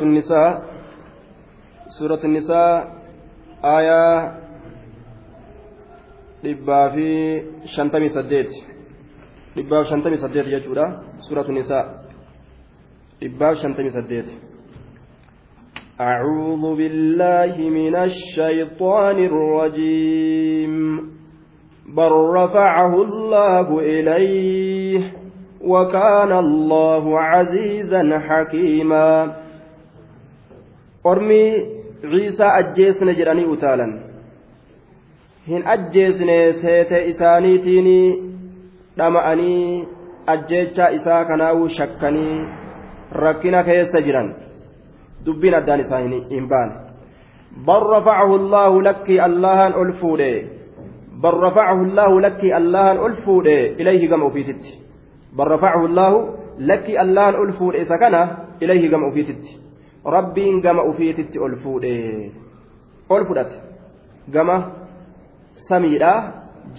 سورة النساء سورة النساء آية fi shantamii saddeet dhibbaa fi shantamii saddeet jechuudha suuratu nisaa dhibbaa fi shantamii saddeet أعوذ بالله من الشيطان الرجيم بل رفعه الله إليه وكان الله عزيزا حكيما أرمي عيسى أجيسن جراني أتالا hin ajjeesne seete isaaniitiin dhama'anii ajjeechaa isaa kanaa'uu shakkanii rakkina keessa jiran dubbiin addaan isaa hin baane bal rafacahu allaahu lakkii allahan ol fuudhe bal rafacahu allaahu lakkii allahan ol fuudhe ilayhi gama ufiititti bal rafacahu allaahu lakkii allahan ol fuudhe isa kana ilayhi gama ufiititti rabbiin gama ufiititti ol fuudhe ol fudhate gama samiidha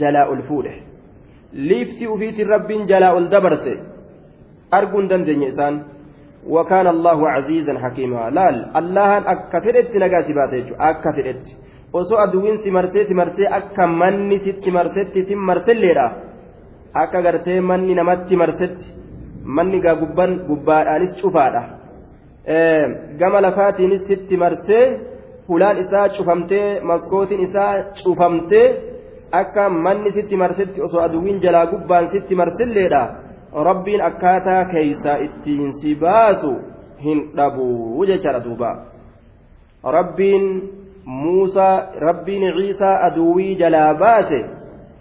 jalaa ol fuudhe liiftii ufiitiin rabbiin jalaa ol dabarse arguu hin dandeenye isaan وكان الله عزيزا حكيما لال الله أكا فدت نجا سبات أكا فدت osoo aduwwiin si marsee si marsee akka manni sitti marsetti si marselleedha akka gartee manni namatti marsetti manni gaa gubbaan gubbaadhaanis cufaadha Gama lafaatiinis sitti marsee hulaan isaa cufamtee maskootiin isaa cufamtee akka manni sitti marsetti osoo aduwwiin jalaa gubbaan sitti marselleedha rabbiin akkaataa keeysaa ittiin si baasu hin dhabu jechaadha duuba. Rabbiin muusaa rabbiin ciisaa aduwwii jalaa baase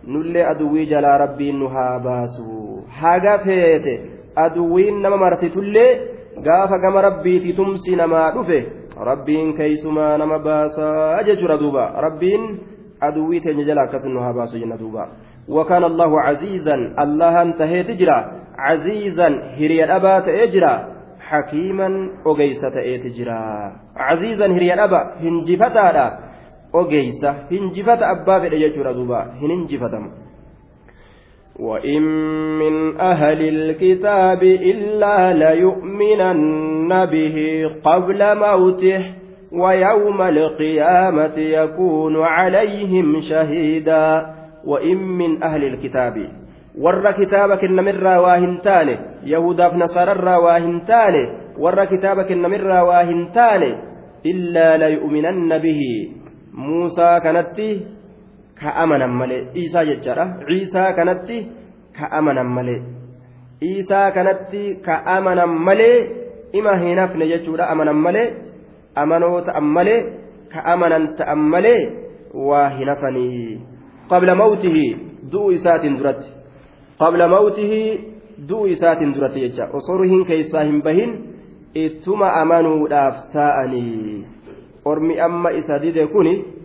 nullee aduwwii jalaa rabbiin nu haa baasu. Haga feete aduwwiin nama marsitullee gaafa gama rabbiiti tumsi namaa dhufe rabbiin keeysumaa nama baasaa jechuudha duuba rabbiin aduwwii teenya jala akkasin nu haa baasu jenna duuba وكان الله عزيزا الله انتهيت جرا عزيزا هريا أبا تأجرا حكيما أجيسة تأجرا عزيزا هريا أبا هنجفتا أجيسة هنجفت أبا في الأجر دوبا هننجفتم وإن من أهل الكتاب إلا ليؤمنن به قبل موته ويوم القيامة يكون عليهم شهيدا وإن من أهل الكتاب ور كتابك النمر واهنتان يهودا نصارى واهنتان ور كتابك النمر واهنتان إلا ليؤمنن به موسى كانت ka amanan malee. Ciisaa jechaadha. Ciisaa kanatti ka amanan malee. Ciisaa kanatti ka amanan malee ima hin hafne jechuudha. Amanan malee amanoo ta'an malee ka amanan ta'an malee waa hin hafanii. Qabla mawtihii du'u isaatiin duratti. Qabla mawtihii du'u isaatiin duratti jecha. Osoo ruhiin keessaa hin bahin ittuma amanuudhaaf taa'anii ormi amma isa dide kuni.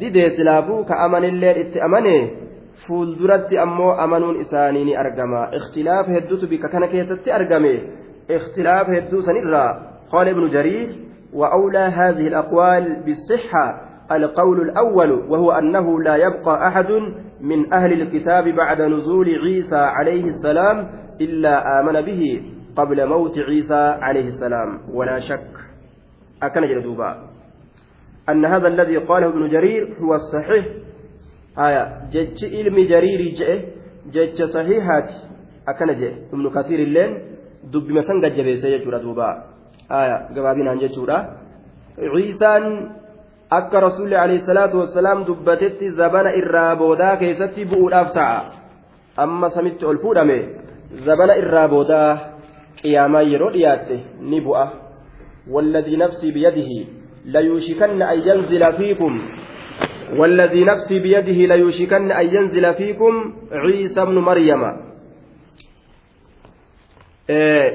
Didee silaafuu ka amanilleen itti amane fuulduratti ammoo amanuun isaanii ni argama ikhtilaafa hedduutu bika kana keessatti argame ikhtilaafa hedduu sanirraa qaala ibnu jariir وأولى هذه الأقوال بالصحة القول الأول وهو أنه لا يبقى أحد من أهل الكتاب بعد نزول عيسى عليه السلام إلا آمن به قبل موت عيسى عليه السلام ولا شك أكن جلدوبا أن هذا الذي قاله ابن جرير هو الصحيح آية جج علم جرير جئ جج صحيحات أكن جئ ابن كثير اللين دب مسنجة جبيسة يجورا دوبا آية قبابين عن جورا عيسى wassalaam dubbatetti zabana irraa boodaa keessatti bu'uudhaaf ta'a amma samitti ol fuudhame zabana irraa boodaa qiyaamaa yeroo dhiyaatte ni bu'a والذي نفسي بيده ليوشكن أن ينزل فيكم والذي نفسي بيده ليوشكن أن ينزل فيكم عيسى بن مريم.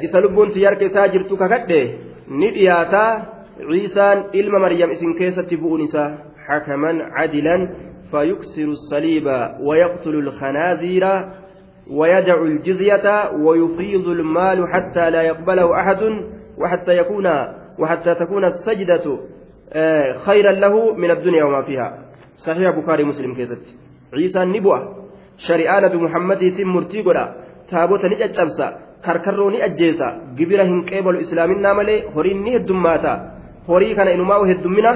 isa lubbuun tiyyarka isaa jirtu kakadhe ni dhiyaataa ciisaan ilma maryam isin keessatti فيكسر الصليب ويقتل الخنازير ويدع الجزية ويفيض المال حتى لا يقبله أحد وحتى يكون وحتى تكون السجدة خيرا له من الدنيا وما فيها صحيح بخاري مسلم كيست عيسى النبوة شريعان بمحمد تم مرتيقنا تابوت نجد karkarroo ni ajjeesa gibira hin qeebalu islaaminaa malee horiin ni heddummaata horii kana inumaa heddummina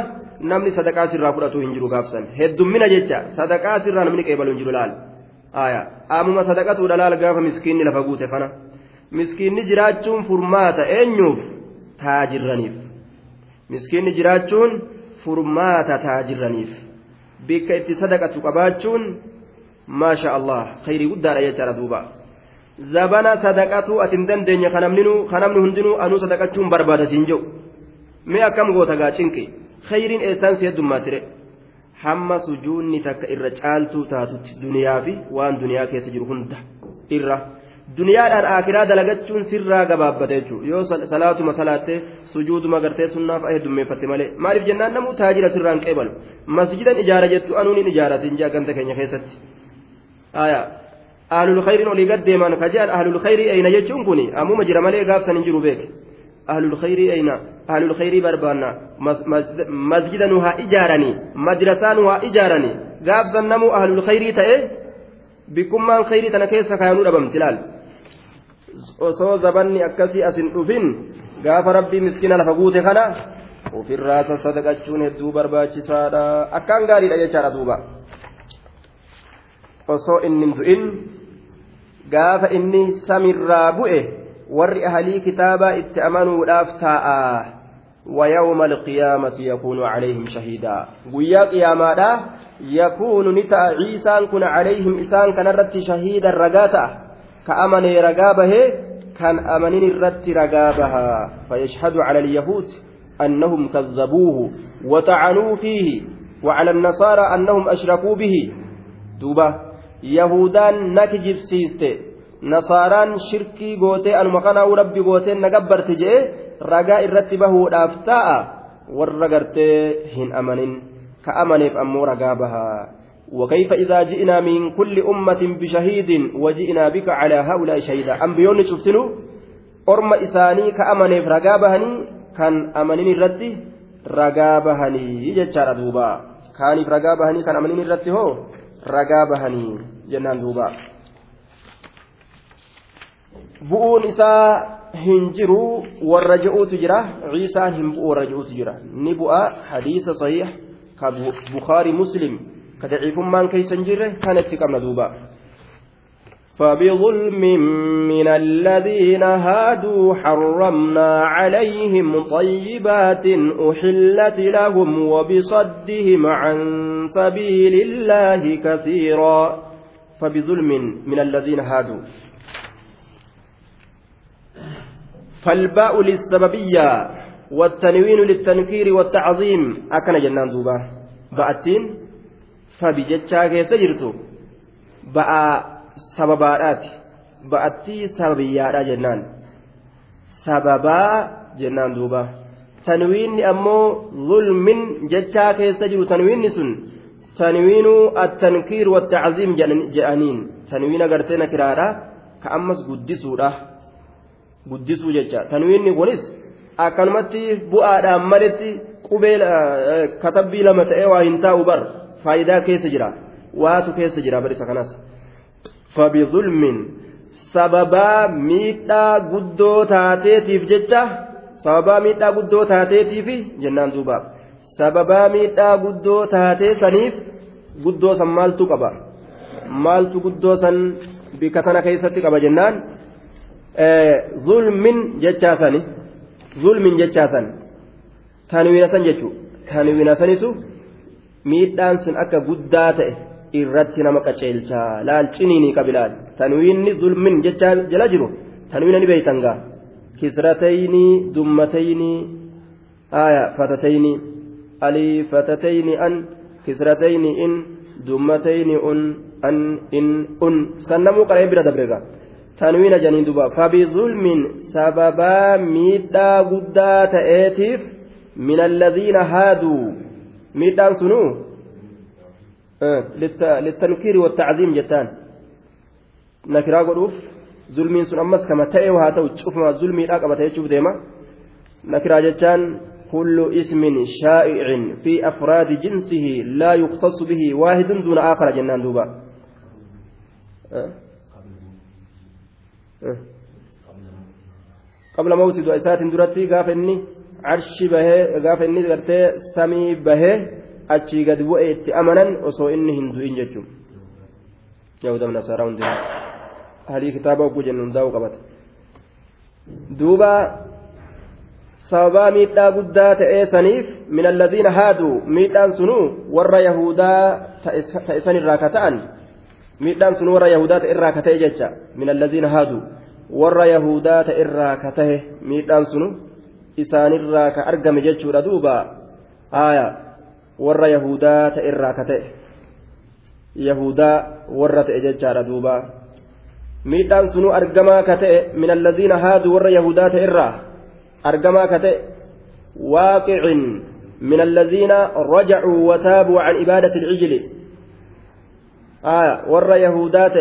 namni sadaqaa sirraa fudhatu hin jiru gaafsan heddummina jecha sadaqaa sirraa namni qeebalu hin jiru laal amuma sadaqatuudha laal gaafa miskiinni lafa guute fana miskiinni jiraachuun furmaata eenyuuf taajirraniif. Miskiinni jiraachuun furmaata taajirraniif. Bikka itti sadaqatu qabaachuun maasha allah khayrii guddaadha jechaadha duuba. Zabana sadaqatu ati hin dandeenye kanamni hundinuu anuu sadaqachuun barbaada siin jedhu mee akkam goota gaa cinqi? Khayriin eessaan si heddummaatire hamma sujuunni takka irra caaltuu taatutti duniyaa fi waan duniyaa keessa jiru hunda irra duniyaadhaan akiraa dalagachuun sirraa gabaabbata jechuudha yoo salaatuma salaattee sujuuduma gartee sunnaaf heddummeeffatte malee maaliif jennaan namuu taajira sirraan qeebalu masjidan ijaara jettu anuun ijaaratin jaa ganda keenya keessatti ahlul khayriin olii gad deeman ka jedhan ahlul khayrii eeyna jechuun kun ammuma jira malee gaafsan hin jiru beeke ahlul khayrii eeyna ahlul khayrii barbaanna masjida nu haa ijaaranii madrasaa nu haa ijaaranii gaafsan namuu ahlul khayrii ta'e bikkummaan khayrii tana keessa kaayanuu dhabamti laal osoo zabanni akkasii asin dhufin gaafa rabbii miskiina lafa guute kana ofirraa sadaqachuun hedduu barbaachisaadha akkaan gaariidha jechaadha duuba osoo inni du'in gaafa inni samirraa bu'e warri ahalii kitaabaa itti amanuudhaaf taa'a ويوم القيامة يكون عليهم شهيدا ويا قيامادا يكون نتا عيسى كن عليهم إسان كان رت شهيدا رقاتا كأمن رقابه كان أمنين الرت رقابها فيشهد على اليهود أنهم كذبوه وطعنوا فيه وعلى النصارى أنهم أشركوا به shirkii gootee anuma kanaa'u rabbi gootee na gabbarte jee ragaa irratti bahuudhaaf ta'a warra gartee hin amanin ka amaneef ammoo ragaa bahaa وكيف إذا جئنا من كل أمة بشهيد وجئنا بك على هؤلاء شهيدا؟ أنبيون شفتنو؟ أرم إساني كأمني رقابهني كان أمنين الرد رقابهني يجتشار دوبا. كان رقابهني كان أمنين الرد هو bahanii jennaan duuba bu'uun isaa hin jiru warra je'uutu jira ciisaan hin bu'u warra je'uutu jira ni ka daciifummaan keessa hin jirre kan itti فبظلم من الذين هادوا حرمنا عليهم طيبات أحلت لهم وبصدهم عن سبيل الله كثيرا فبظلم من الذين هادوا فالباء للسببية والتنوين للتنكير والتعظيم أكن جنان دوبا بأتين sabi jechaa keessa jirtu ba'aa sababaadhaati. Ba'attii sababiyyaadhaa jennaan. Sababaa jennaan duuba. Tanwiinni ammoo zulmin jechaa keessa jiru tanwiinni sun tanwiinuu attankiir wattacziim jedhaniin. Tanwiin agartee nakiraadha ka ammas guddisuudha. Guddisuu jecha. Tanwiinni kunis akkanumatti bu'aadhaan malitti qubee eh, katabbii lama ta'ee waa hin taa'u bar. Faayidaa keessa jira waatu keessa jira bar isa kanas fabidulmin sababaa miidhaa guddoo taateetiif jecha sababaa miidhaa guddoo taateetiif jennaan duuba sababaa miidhaa guddoo taatee saniif guddoo san maaltu qaba maaltu guddoo san bika tana keessatti qaba jennaan zulmin jechaa sani zulmin jechaa san tanwiina san jechuu tanwiina sanitu miidhaan sun akka guddaa ta'e irratti nama qaceelchaa laal ciniinii qabilaal tanwiinni zulmin jecha jala jiru tanwiina ni beeytan gaa kisratayni dummatayni aya fatatayni alii fatatayni an kisratayni in dummatayni un an in un sannamuu qaree bira dabrega tanwiina janiin duba fabizulmin sababaa miidhaa guddaa ta'eetiif min alladhiina haaduu miidhaan sunuu للتنكير والتعظيم جتان. نكرا قدوف ظلمين سن أمس كما تأي وهاتو تشوف ما ظلمي لا كما تشوف ديما. نكرا جتان كل اسم شائع في أفراد جنسه لا يختص به واحد دون آخر جنان دوبا. qabla mawti du'a isaatiin duratti gaafa inni arshi bahee gaafa inni gartee samii bahee achii gadi bu'e itti amanan osoo inni hin du'in jechuun. Yaa'udam nasaaraa hundinuu halii kitaaba ogguu jennu hundaa'uu qabata duuba sababaa miidhaa guddaa ta'ee saniif min alladhiina haaduu miidhaan sunuu warra yahudaa ta'e sanirraa ka ta'an miidhaan sunuu warra yahudaa ta'e irraa ka ta'e jecha min haaduu warra yahudaa ta'e irraa ka ta'e miidhaan sunu isaanirraa ka argame jechuudha duuba haaya warra yahudaa ta'e irraa ka ta'e yahudaa warra ta'e jechaadha duuba miidhaan sunuu argamaa ka ta'e min alladhiina haaduu warra yahudaa ta'e irraa أرجما كتئ واقع من الذين رجعوا وتابوا عن عبادة العجل آية ور يهودات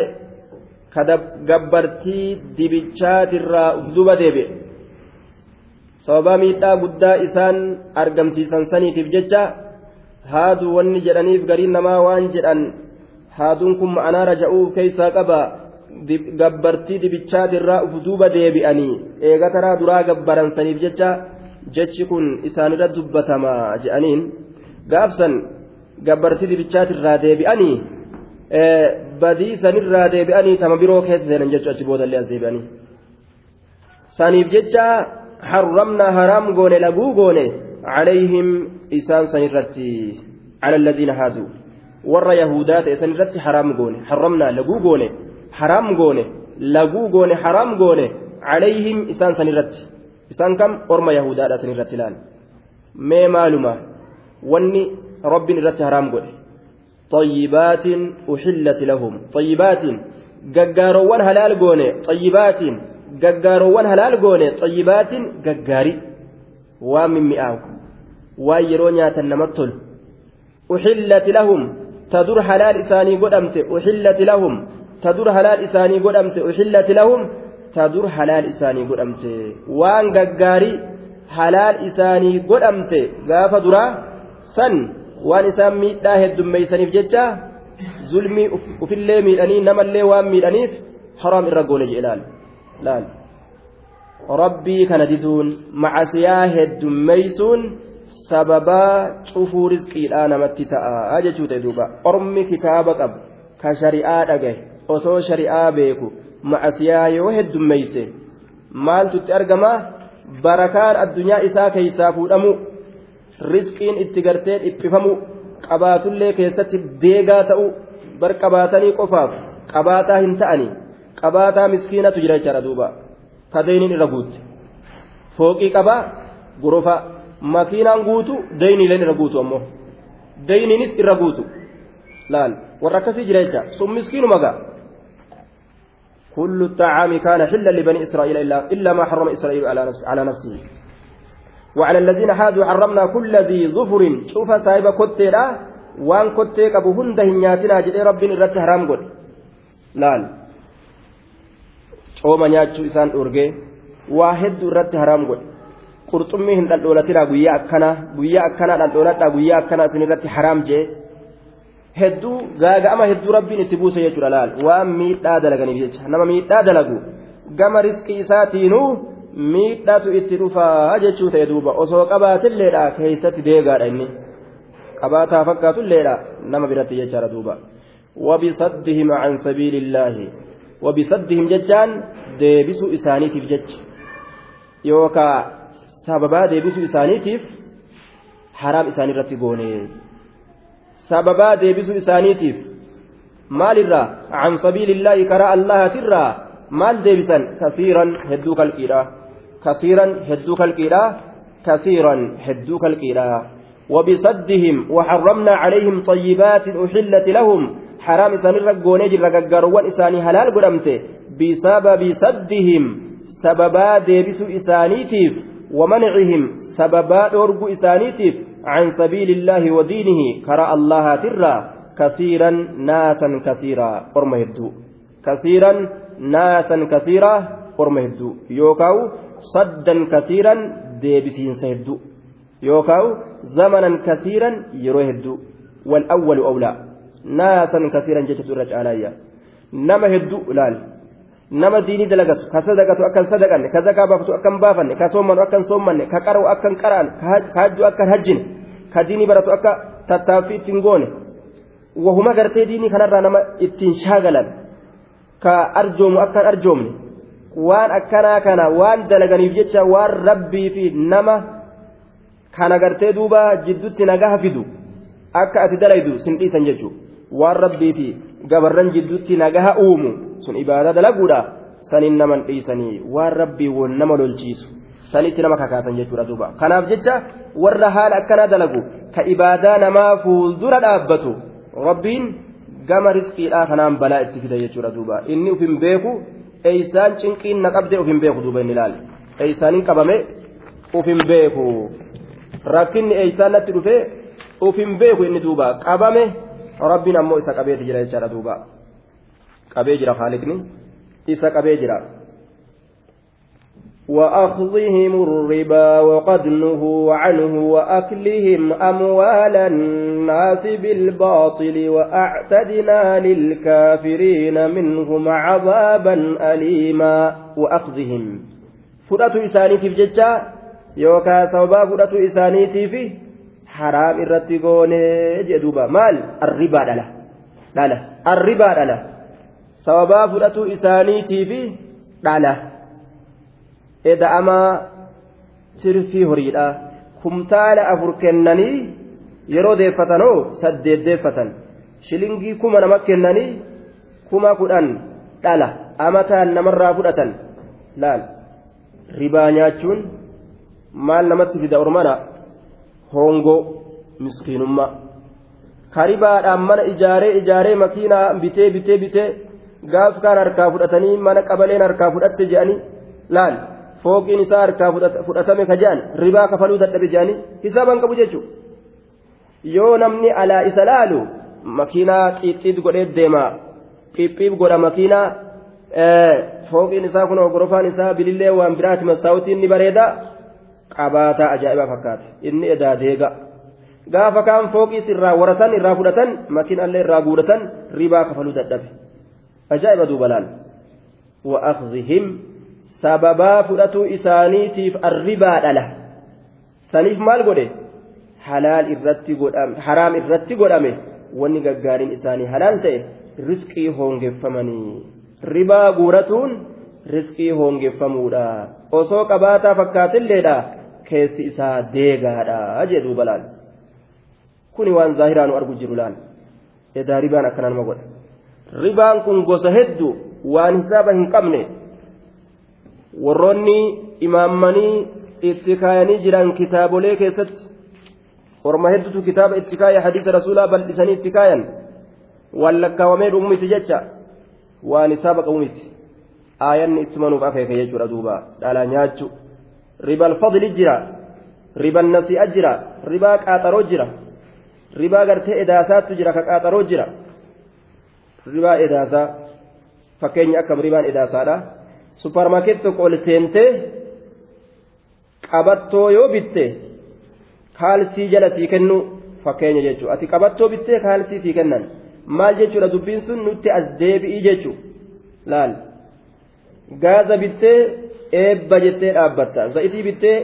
كدب جبرتي دبتشات الرا ديبي sababaa miidhaa guddaa isaan argamsiisan saniitiif jecha haaduu wanni jedhaniif gariin namaa waan jedhan haaduun kun ma'anaa raja'uuf keeysaa qaba. Gabbartii dibichaatirraa uf duuba deebi'anii eegataraa duraa gabbaransaniif jecha jechi kun isaanirra dubbatama je'aniin. Gaafsan gabbartii dibichaatirraa deebi'anii badii sanirraa deebi'anii tama biroo keessa seenan jechuudha achi boodallee as deebi'anii. Saniif jecha harramna haraam goone laguu goone عليهم إسان سنرتي على الذين هادوا ور يهودات سنرتي حرام قوني حرمنا haraam goone laguu goone haraam goone calayhim isaan san irratti isaan kam orma yahudaadha san irratti ilaal mee maaluma wanni rabbiin irratti haraam godhe طيبات أحلت لهم طيبات gaggaaroowwan halaal goone xayyibaatiin gaggaaroowwan halaal goone xayyibaatiin gaggaari waan mimmi'aawu waan yeroo nyaatan namatti tolu uxillati lahum ta dur halaal isaanii godhamte uxillati lahum tadur halaal isaanii godhamte uxillati lahum tadur halaal isaanii godhamte waan gaggaarii halaal isaanii godhamte gaafa duraa san waan isaan miidhaa heddummeeysaniif jecha zulmii ufillee miidhanii namallee waan miidhaniif haraam irra goone jee laal laal rabbii kana diduun macasiyaa heddummeeysuun sababaa cufuu rizqiidhaa namatti ta'a jechuu ta'e duuba ormi kitaaba qabu ka shari'aa dhagahe osoo shari'aa beeku macasiyaa yoo heddummeeyse maaltutti argama barakaan addunyaa isaa keeysaa fuudhamu risqiin itti gartee dhiphifamu qabaatullee keessatti deegaa ta'u bar qabaatanii qofaaf qabaataa hin ta'anii qabaataa miskiinatu jira jechaadha duuba kadeeniin irra guutte fooqii qabaa gorofa makiinaan guutu deyniileen irra guutu ammoo deyniinis irra guutu laal warra akkasii jira jecha sun miskiinuma ga'a كل الطعام كان حلا لبني إسرائيل إلا, إلا ما حرم إسرائيل على نفسه وعلى الذين حادوا حرمنا كل ذي ظفر شوف سايب كتيرا وان كتيك أبو هنده نياتنا جدي رب الرت حرام قل لال cooma nyaachuu isaan dhorgee waa hedduu irratti haraam godhe. Qurxummii hin dhaldhoolatinaa guyyaa akkanaa guyyaa akkanaa dhaldhooladhaa guyyaa akkanaa isin irratti haraam jee. Hedduu gaaga'ama hedduu rabbiin itti buuse jechuudha laal. Waan miidhaa dalaganiif jecha. Nama miidhaa dalagu gama riskii isaatiinuu miidhatu itti dhufaa jechuu ta'e duuba. Osoo qabaatilleedha keessatti deegaadha inni. Qabaataa fakkaatulleedha nama biratti jechaadha duuba. Wabisaddihim an sabiilillaahi wabisaddihim jechaan deebisuu isaaniitiif jecha yookaa sababaa deebisuu isaaniitiif haraam isaaniirratti goonee sababaa deebisuu isaaniitiif maalirraa an sabiilillaahi karaa allahatirraa maal deebisan kasiiran hedduu kalqiidha kasiiran hedduu kalqiidha kasiiran hedduu kalqiidha وبصدهم وحرمنا عليهم طيبات أحلت لهم حرام إسان الرقون يجر رقاروان إساني هلال قدمته بسبب صدهم سببا ديبس إسانيتيف ومنعهم سببا أرقو إسانيتيف عن سبيل الله ودينه كرى الله ترى كثيرا ناسا كثيرا أرم هدو كثيرا ناسا كثيرا أرم هدو يوكاو صدا كثيرا ديبسين سيدو يوكاو زمنا كثيرا يرو هدو والأول أولى. ناسا كثيرا جت سورة آلايا نما هدو لال nama diinii dalagatu ka sadaqatu akkan sadaqanne ka zakaa baafatu akkan baafanne ka soommanu akkan soommanne ka qara'u akkan qara'an ka hajju akkan hajjine ka diinii baratu akka tattaaffii ittiin goone wahuma gartee diinii kanarraa nama ittiin shaagalan ka arjoomu akkan arjoomne waan akkanaa kana waan dalaganiif jecha waan rabbii fi nama kana gartee duuba jiddutti nagaha fidu akka ati dalaydu sin dhiisan jechuudha waan rabbii fi gabarran jiddutti nagaha uumu sun ibaadaa dalaguudha. Sanin naman dhiisanii waan rabbii won nama lolchiisu sanitti nama kakaasan jechuudha duuba. Kanaaf jecha warra haala akkanaa dalagu ka ibaadaa namaa fuuldura dhaabbatu rabbiin gama riskiidhaa kanaan balaa itti fida jechuudha duuba. Inni uf hin beeku eeysaan cinqiin na qabdee uf hin beeku duuba inni ilaale eeysaaniin qabame uf hin beeku. Rakkinni eeysaan natti dhufee uf hin beeku inni duuba. Qabame rabbiin ammoo isa qabeeti jira jechaadha duuba. Qabee jira haaliqni isa qabee jira. وأخذهم الربا وقد نهوا عنه وأكلهم أموال الناس بالباطل وأعتدنا للكافرين منهم عذابا أليما وأخذهم فرأة إسانيتي في ججة يوكا سوبا فرأة إسانيتي في haraam irratti goonee jedhuuba maal? Arribaa dhala. Dhala. Arribaa dhala. Sababaa fudhatu isaaniitiif dhala. Eda'amaa tirfii horiidha. Kumtaala afur kennanii yeroo deeffatanoo saddeet deeffatan shilingii kuma nama kennanii kuma kudhan dhala. Amataan namarraa fudhatan. Laal. Ribaa nyaachuun maal namatti fida ormana hongoo miskiinummaa karibaadhaan mana ijaaree ijaaree makiinaa bitee bitee bitee gaaf kaan harkaa fudhatanii mana qabaleen harkaa fudhatte jedhanii laal fooqiin isaa harkaa fudhatame ka jedhan ribaa kafaluu dadhabe jedhanii hisaaban qabu jechuudha yoo namni alaa isa laalu makiinaa xiixxiit godhee deema phiphiif godha makiinaa fooqiin isaa kun gorofaan isaa bilillee waan biraati masaawutiin ni bareeda qabaataa ajaa'iba fakkaata inni edaa deega. Gaafa kaan fooqiis irraa waratan irraa fudhatan makiinaallee irraa guudhatan ribaa kafaluu dadhabe. Ajaa'iba duuba laal wa'aqzihim sababaa fudhatuu isaaniitiif arribaa dhala. Saniif maal godhe? Halaal irratti godhame haraam irratti godhame. Wanni gaggaariin isaanii halaal ta'e riskii hoongeffamanii. Ribaa guuratuun riskii hoongeffamuudha. Osoo qabaataa fakkaatilleedha keessi isaa deegaadha jedhu balaan kuni waan zaahiraanu argu jiru laal edaa ribaan akkana nama godha ribaan kun gosa hedduu waan hisaaba hin qabne warroonni imaammanii itti kaayanii jiran kitaabolee keessatti orma hedduutu kitaaba itti kaaya hadiisa rasuulaa bal'isanii itti kaayan waan lakkaawamee dhumu miti jecha waan hisaaba qabu miti aayanni itti manuuf akeeke jechuudha duuba dhala nyaachu ribal fadli jira riban nasi'a jira ribaa qaaxaroo jira ribaa gartee edaasaattu jira ka qaaxaroo jira ribaa edaasaa fakkeenya akkam ribaan edaasaadha supparmaarkeetii tokko ol seentee qabattoo yoo bitte kaalsii jala sii kennu fakkeenya jechuudha ati qabattoo bittee kaalsii sii kennan maal jechuudha dubbiin sun nutti as deebi'ii jechuudha laal gaaza bittee eebba jettee dhaabbatta za'itii bittee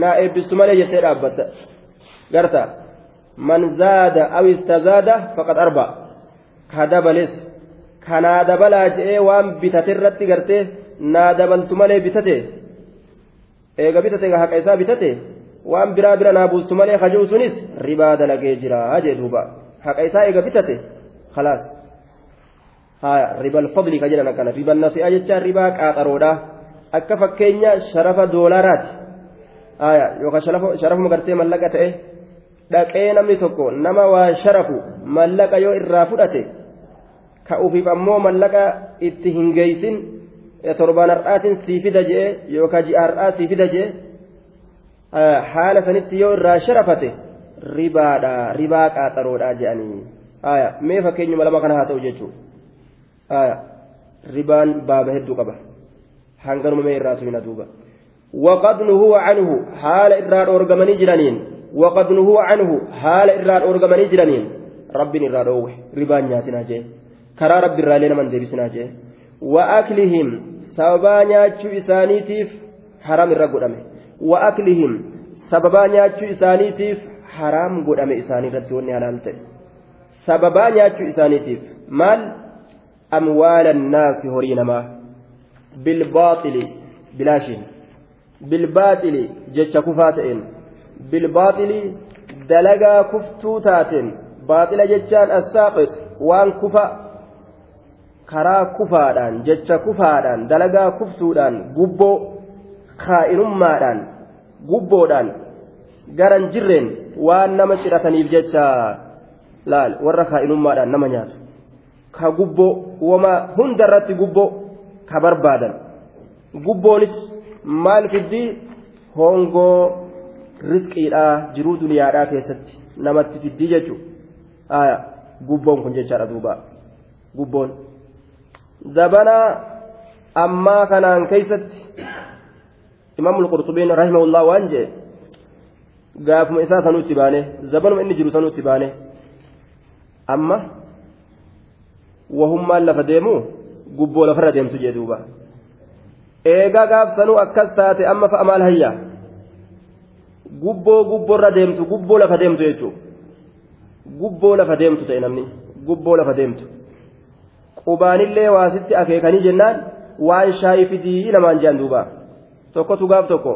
naa eebbisu malee jettee dhaabbatta garta man zaada aw istazaada faqad arba ka dabales kanaa dabalaa je'ee waan bitate irratti gartee naa dabaltu malee bitate eega bitate haqa isaa bitate waan biraa bira naa buustu malee kajuu sunis ribaa dalagee jira jee duuba haqa isaa eega bitate khalaas haya ribal fadli ka jedhan akkana ribal nasi'a jecha ribaa qaaxaroodha akka fakkeenya sharafa doolaraati haya yookaan sharafuma gartee mallaqa ta'e dhaqee namni tokko nama waa sharafu mallaqa yoo irraa fudhate ka ufiif ammoo mallaqa itti hin geeysin torbaan har'aatiin sii fida jee yookaan ji'a har'aa sii fida jee haala sanitti yoo irraa sharafate ribaadha ribaa qaaxaroodha jedhanii aya mee fakkeenyuma lama kana haa ta'u jechuudha. Ribaan baaba hedduu qaba hanganuma mee irraa sumina duuba وقد نهوا عنه حال إراد أورجمني جرانين وقد نهوا عنه حال إراد أورجمني جرانين رب إراد أوه ربان ياتنا جي كرا رب الرالين من ديبسنا جي وأكلهم sababaa nyaachuu isaaniitiif haram irra godhame wa aklihim sababaa nyaachuu isaaniitiif haraam godhame isaanii irratti wanni halaal ta'e sababaa nyaachuu isaaniitiif maal amwaala annaasi horii namaa bilbaaxili bilaashin bilbaaxili jecha kufaa ta'een bilbaaxili dalagaa kuftuu taateen baaxila jechaan assaaqit waan kufa karaa kufaadhaan jecha kufaadhaan dalagaa kuftuudhaan gubboo kaa'inummaadhaan gubboodhaan garan jirreen waan nama cidhataniif jecha laal warra kaa'inummaadhaan nama nyaatu ka gubboo wama hundarratti gubboo ka barbaadan gubboonis maal fiddii hongoo risqiidhaa jiruu duniyaadhaa keessatti namatti fiddii jechuudha gubboon kun jechaadha duuba gubboon. zabana ammaa kanaan keeysatti imaamul qurxubiin rahimahullah waan jee gaafuma isaa sanuutti baane zabanuma inni jiru sanuutti baane amma wahummaan lafa deemu gubboo lafarra deemtu jee duuba. Eegaa gaaf sanuu akkas taate amma fa'a maal hayyaa gubboo gubboorra deemtu gubboo lafa deemtu jechuu gubboo lafa deemtu ta'e namni gubboo lafa deemtu. Qubaanillee waasitti akeekanii jennaan waan shaayii fidii namaan jedhan duuba. Tokkotu gaaf tokko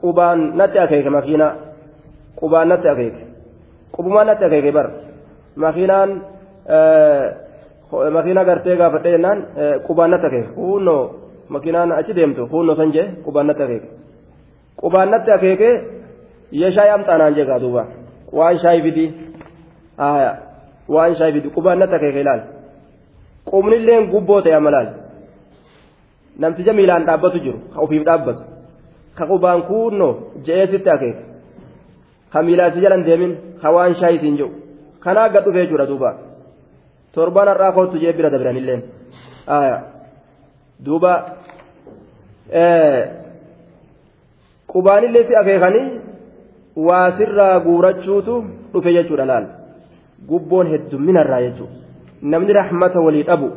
qubaan natti akeeke makiinaa qubaan natti akeeke. Qubumaan natti akeeke bar. Makiinaan makiinaa gartee gaafadhe jennaan qubaan natti akeeke huunnoo makiinaan achi deemtu huunnoo san jee qubaan natti akeeke qubaan natti akeeke yee shaayii amxaanaan jee gaa duuba waan shaayii fidii waan shaayii fidii qubaan natti akeeke ilaali. qubnilleen gubboo ta'e amalaal namticha miilaan dhaabbatu jiru ka ofiif dhaabbatu ka qubaan kuunnoo je'eesitti akeeka ka miilaa si jalan deemin ka waan shaayii siin jiru kanaa gad dhufee jechuudha duuba torbaan har'aa kootu jee bira dabranilleen duuba. Qubaanillee si akeekanii waa sirraa guurachuutu dhufe jechuudha laal. Gubboon heddumminarraa jechuudha. namni rahmata walii dhabu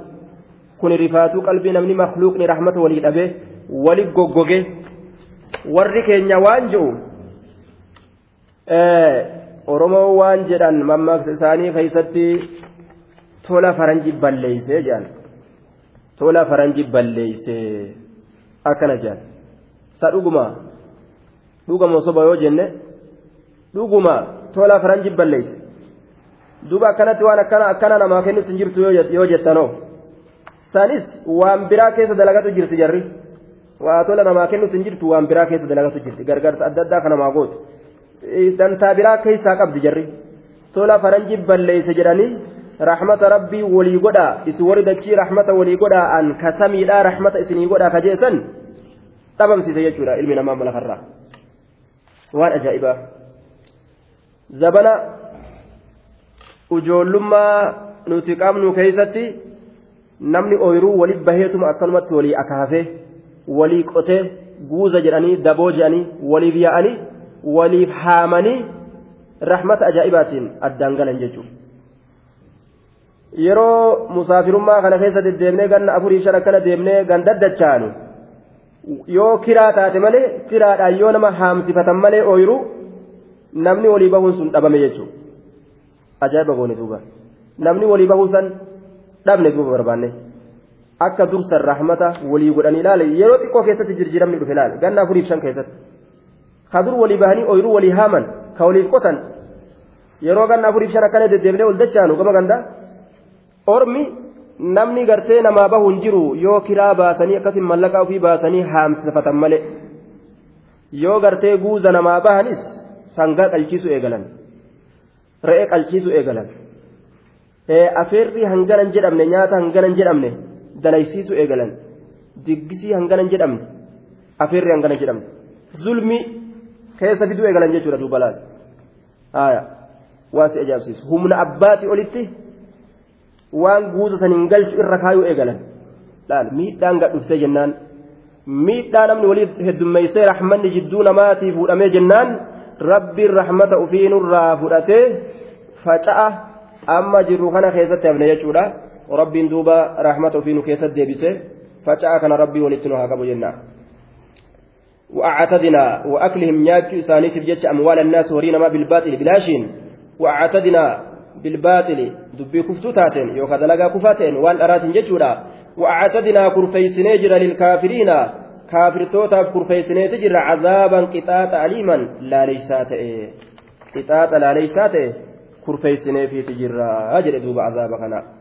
kun rifaatuu qalbii namni makluuqni rahmata walii dhabe wali goggoge warri keenya waan je'u oromoo waan jedhan mammaaksa isaanii keeysatti tola faranji balleeyse jedhan tola faranji balleeyse akkana jedhan sa dhuguma dhugama soba yoo jenne dhuguma tola faranji balleeyse duuba akkanatti waan akkana akkana namaa kennuuf hin jirtu yoo jettanoo sanis waan biraa keessa dalagatu jirti jarri waa tola namaa kennuuf hin jirtu waan biraa keessa dalagatu jirti gargaarsa adda addaa kan namaa gootu dantaa biraa keessaa qabdi jarri tola faranji balleeyse jedhanii rahmata rabbii walii godhaa isin warri dachii rahmata walii godhaa an kasamiidhaa rahmata isinii godhaa kajeessan dhabamsiise jechuudha ilmi namaa malakarraa waan ajaa'ibaa zabana ujoollummaa nuti qabnu keeysatti namni ooyiruu wali baheetuma akkanumatti walii akaafee walii qotee guuza jedhanii daboo jedhanii waliif yaa'anii waliif haamanii rahmata ajaa'ibaatiin addaan galan jechuudha. Yeroo musaafirummaa kana keessa deddeemnee ganna afurii shan akkana deemnee gandaddachaanu yoo kiraa taate malee kiraadhaan yoo nama haamsifatan malee ooyiruu namni walii bahuun sun dhabame jechuudha. ajaa'iba goone duuba namni walii bahuu san dhabne duuba barbaanne akka dursan rahmata walii godhanii ilaale yeroo xiqqoo keessatti jirjiramni dhufe ilaale ganna afuriif shan keessatti ka dur walii bahanii ooyiruu walii haaman ka waliif qotan yeroo ganna afuriif shan akkana deddeebinee ol dachaanu gama gandaa ormi namni gartee namaa bahu hin jiru yoo kiraa baasanii akkasin mallaqaa ofii baasanii haamsifatan malee yoo gartee guuza namaa bahanis sangaa qalchiisu eegalan. re'ee qalchiisu eegalan. Afeerri hanganan jedhamne nyaata hanganan jedhamne dalaysiisu eegalan. Diggisii hanganan jedhamne afeerri hanganan jedhamne. Zulmi keessa fiduu eegalan jechuudha duuba laal. Waan si ajaa'ibsiisu. Humna abbaatii olitti waan guuza saniin galchu irra kaayuu eegalan laal miidhaan gad dhuftee jennaan miidhaa namni waliif heddummeessee rahmanni jidduu namaatii fuudhamee jennaan rabbiin rahmata ofii nurraa fudhatee faca'a amma jirru kana keessatti hafne jechuudha rabbiin duuba rahmata ofii nu keessatti deebise faca'aa kana rabbii walitti nu haa qabu jennaan. وأعتدنا وأكلهم نياتشو إساني تبجتش أموال الناس ورينا ما بالباطل بلاشين وأعتدنا بالباطل دبي كفتو تاتين يوكا دلقا كفاتين وان أراتين جتشولا وأعتدنا كرفيسني جرى للكافرين كافر توتاف كرفيسني تجرى عذابا قطاط أليما لا ليسات إيه قطاط لا ليسات كرفيسني في تجرى أجر دوب عذابك أنا.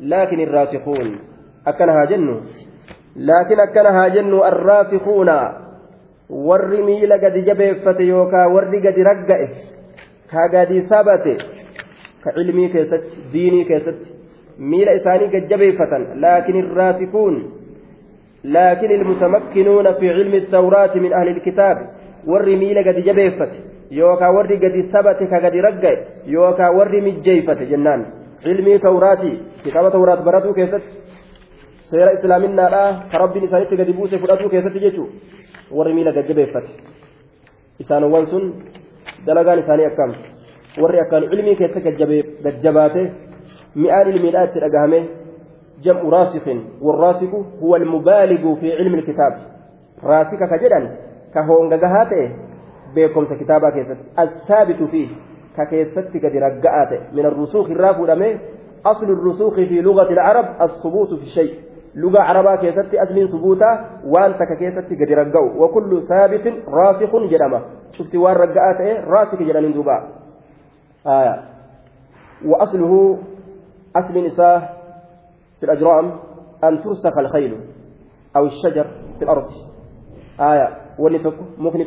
لكن الراسخون أكنها جنو لكن أكنها جنو الراسخون jabeeffate yookaan warri gadi ragga'e ka gadi sabate ka ilmii keessatti diinii keessatti miila isaanii gad jabeeffatan laakin irraasikuun laakin ilmutamakkinuuna fi cilmi tawraati min ahli ilkitaabi warri miila gadi jabeeffate yookaan warri gadi sabate ka gadi ragga'e yookaan warri mijjeeyfate jennaan ilmii tawraatii kitaaba tawraat baratuu keessatti seera islaaminaadhaa ka rabbiin isaanitti gadi buuse fudhatuu keessatti jechuun warri miila gaggabeeffate isaanowwan sun dalagaan isaanii akkam warri akkaan ilmii keessa gajjabaate mi'aan ilmiidhaa itti dhagahame jam'u raasikin warraasiku huwa almubaaligu fi cilmi ilkitaab raasika ka jedhan ka hoongagahaa ta'e beekomsa kitaabaa keessatti assaabitu fiihi ككيست قد رقعت من الرسوخ الرافو أصل الرسوخ في لغة العرب الثبوت في الشيء. لغة عربا كيست أصل ثبوتا وأنت ككيست قد رقعوا وكل ثابت راسخ جرمة شفت وان رقعت إيه؟ راسخ جرم دوبا آية. وأصله أصل نساء في الأجرام أن ترسخ الخيل أو الشجر في الأرض. آية.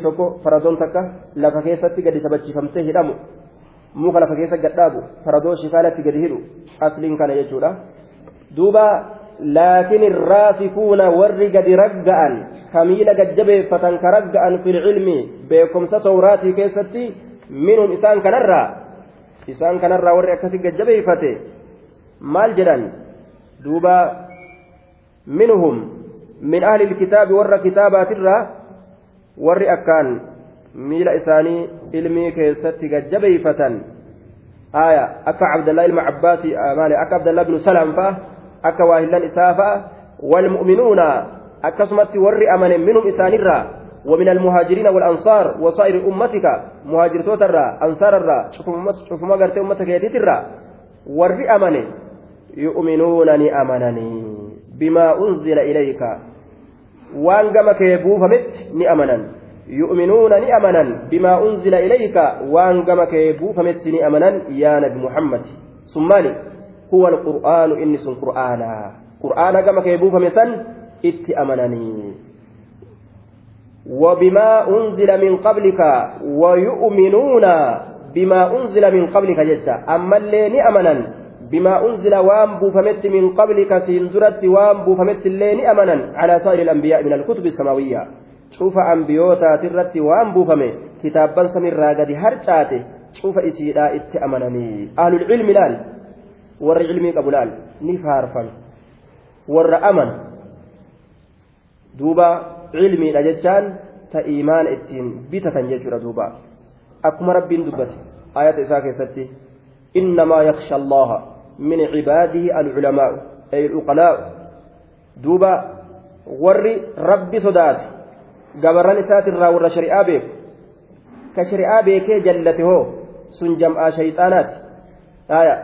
tokko faradoon takka lafa keessatti gadi sabachiifamtee hidhamu lafa keessa gadhaabu faradoo shikaalatti gadi hidhu asliin kana jechuudha duuba laakin irraasikuuna warri gadi ragga'an kamiila gajjabeeffatan ka ragga'an fil cilmi beekumsa tawraatii keessatti minhum isaan kanarraa isaan kanarraa warri akkasi gajjabeeffate maal jedhan duuba minhum min ahli ilkitaabi warra kitaabaatirraa warri akkaan miila isaanii ilmii keessatti gajjabeeyfatan aya akka cabdallah ilma cabbaasi maali akka abdallah ibnu salam fa'a akka waahillan isaa fa'a walmu'minuuna akkasumatti warri amane minhum isaanirraa ومن المهاجرين والأنصار وصائر أمتك مهاجر توترا أنصار الرا شوف ما قرت أمتك يديترا ور أمني يؤمنونني أمنني بما أنزل إليك وان قمك يبوفمت ني أمنا يؤمنون نأمنا بما أنزل إليك وأن كمك يبوفمت نأمنا يا نبي محمد. ثم هو القرآن إني سن قرآنا. قرآن كمك يبوفمتا إت أمنني وبما أنزل من قبلك ويؤمنون بما أنزل من قبلك جدا. أما اللي نأمنا بما أنزل وان بوفمت من قبلك سينزرت وان بوفمت اللي نأمنا على سائر الأنبياء من الكتب السماوية. Cufa ambiyootaati irratti waan buufame kitaabban samirraa gadi harcaate cufa isiidhaa itti amananii ahlul cilmi laal warri cilmii qabu laal ni faarfan warra aman duuba cilmiidha jechaan ta iimaana ittiin bitatan jechuudha duuba akkuma rabbiin dubbate ayata isaa keessatti innamaa yaksha allaha min cibaadihi alculamaa'u ay alcuqalaa'u duuba warri rabbi sodaate gabarran isaatirraa warra shari'aa beeku ka shari'aa beekee jallate hoo sun jam'aa shayxaanaati aya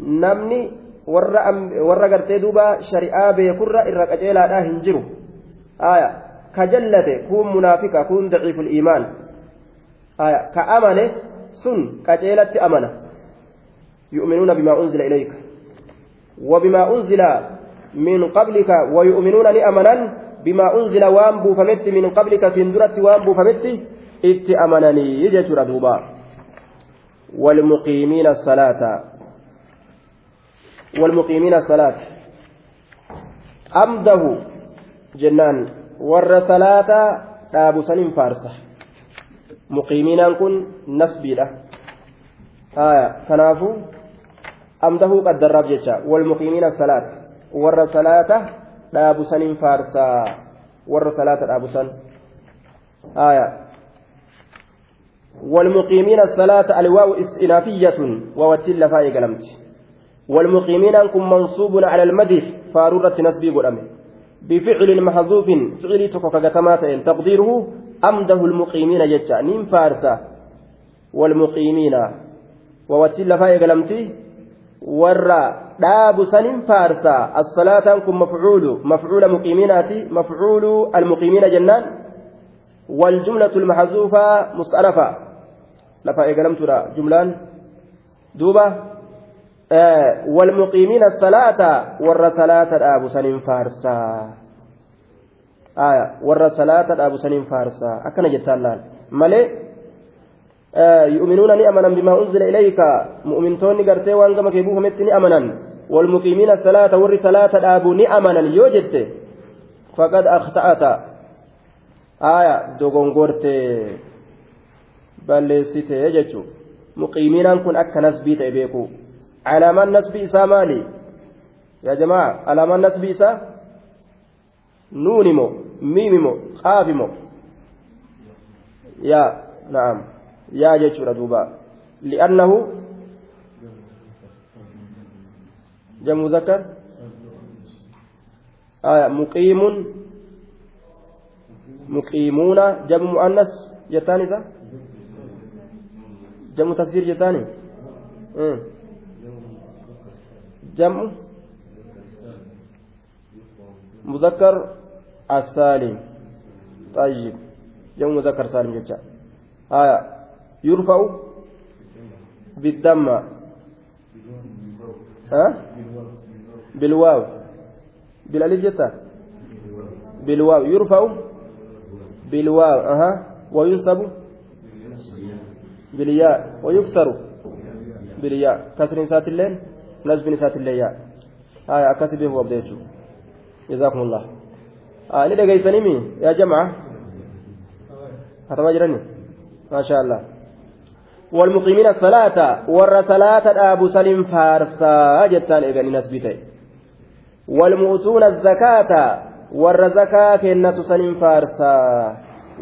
namni warra gartee duuba shari'aa beekurra irra qaceelaadhaa hin jiru aya ka jallate kun munaafika kun daciiful iimaan aya ka amane sun qaceelatti amana yu'minuuna bimaa unzila ilayka وبما أنزل من قبلك ويؤمنون لأمنا بما أنزل وان بوفمت من قبلك سندرت وان بوفمت إت أمنني يجتر دوبا والمقيمين الصلاة. والمقيمين الصلاة. أمده جنان ور صلاة سنين فارسة. مقيمين كن نسبي له. آية كنافو أمده قد درب جيشا. والمقيمين الصلاة. ور فارسة ور صلاة أبو سن آية والمقيمين الصلاة الواو استئنافية ووتل فاي قلمت والمقيمين أنكم منصوب على المدح فارورة نسبي قدامه بفعل محذوف فعل تكوكا تقديره أمده المقيمين جتا نيم فارسة والمقيمين ووتل فاي قلمتي ورا سنين فارسة الصلاة أنكم مفعول مفعول مقيميناتي مفعول المقيمين جنان والجملة المحذوفة مستأنفة. لفا إيقلمتنا جملان. دوبة. آه والمقيمين الصلاة ور صلاة أبو سنين فارسا. آية ور صلاة أبو سنين فارسا. أكن جتالان آه يؤمنون نأمنا بما أنزل إليك مؤمنتون قرتي وان كما كيبوه متني أمنا والمقيمين الصلاة ور صلاة أبو نأمنا يوجدت فقد أخطأت آية balleessite jechuun muqiiminaan kun akka nasbii ta'e beeku alaamaan nasbii isaa maali yaa jamaa alaamaan nasbii isaa nuuni moo miimi moo qaafi moo yaa jechuudha duuba li'annahu jamu zakkar aya muqiimun muqiimuuna jamu mu'annas jettaan isa جمع تكسير جتاني جمع مذكر السالم طيب جمع مذكر سالم جتا آية يرفع بالدم. ها؟ بالواو. بالالف جتا بالواو. يرفع بالواو. أها. وينصب بالياء. ويكسر بالياء. كسر سات اللين نزب سات اللين ياء. آية أكسب هو أبديته جزاكم الله. آه لدى قيسنمي يا جماعة. هذا ما ما شاء الله. والمقيمين الصلاة ور صلاة أبو سليم فارسا جتان إبن نسبتي والمؤتون الزكاة ور زكاة الناس سليم فارسا.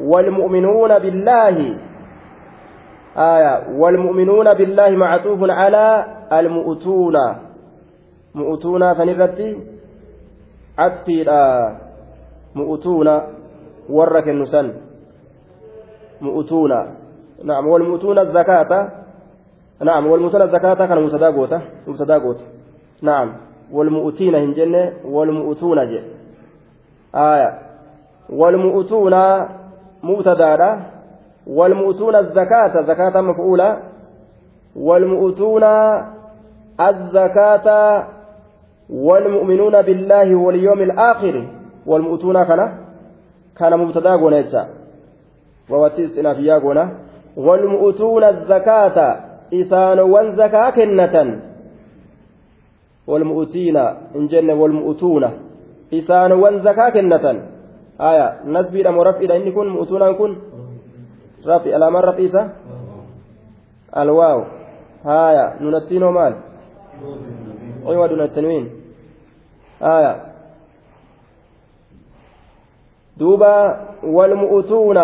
والمؤمنون بالله آية والمؤمنون بالله معطوف على المؤتون. مؤتون فنرتي عطفي مؤتون ورك النسن مؤتون. نعم والمؤتون الزكاة نعم والمؤتون الزكاة كان متداغوتا متداغوتا نعم والمؤتين هنجنة والمؤتون جي آية. والمؤتون مبتدادا والمؤتون الزكاة زكاة مفعولة. والمؤتون الزكاة والمؤمنون بالله واليوم الآخر. والمؤتون كان كان مبتدا غونيتشا وواتي استنافيا غونا والمؤتون الزكاة إسان وانزكاة كنة والمؤتين إن جن والمؤتون إسان وانزكاة كنة آية نسبي لمرفئ إن كن مؤتون كن. رفي الأمر رفيسة الواو. هايا ننتين مال؟ أيوة دون التنوين آية. دوبا والمؤتون.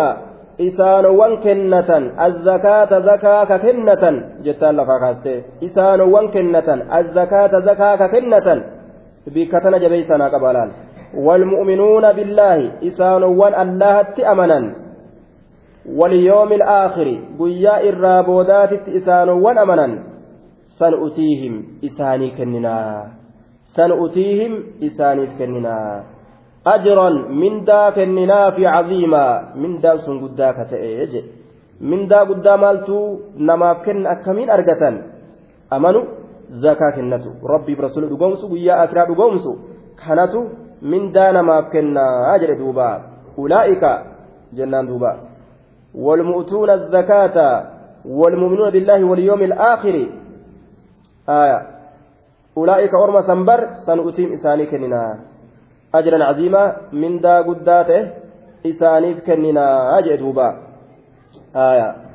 Isaanowwan kennatan azzakaata zakaa ka kennatan jettaan lafaa kaaste isaanowwan kennatan azzakaata zakaa ka kennatan bikka tana jabeeysanaa qaba laal walmu'minuuna billaahi isaanowwan allahatti amanan واليوم الآخر قيا الرابودات إسان ونمنا سنؤتيهم إساني كننا سنؤتيهم إساني كننا أجرا من دا كننا في عظيما. من دا سن قدا كتئج. من دا قدا مالتو نما كن أكمين أرقة أمنوا زكاة كنتو ربي برسول دقومسو قيا أكرا دقومسو. كانتو من دا نما كنا أجر دوبا. أولئك جنان دوبا. والمؤتون الزكاة والمؤمنون بالله واليوم الآخر. آية. san bar san utiim isaanii kenninaa ajran caziimaa mindaa guddaa ta'e isaaniif kenninaa jee duuba aya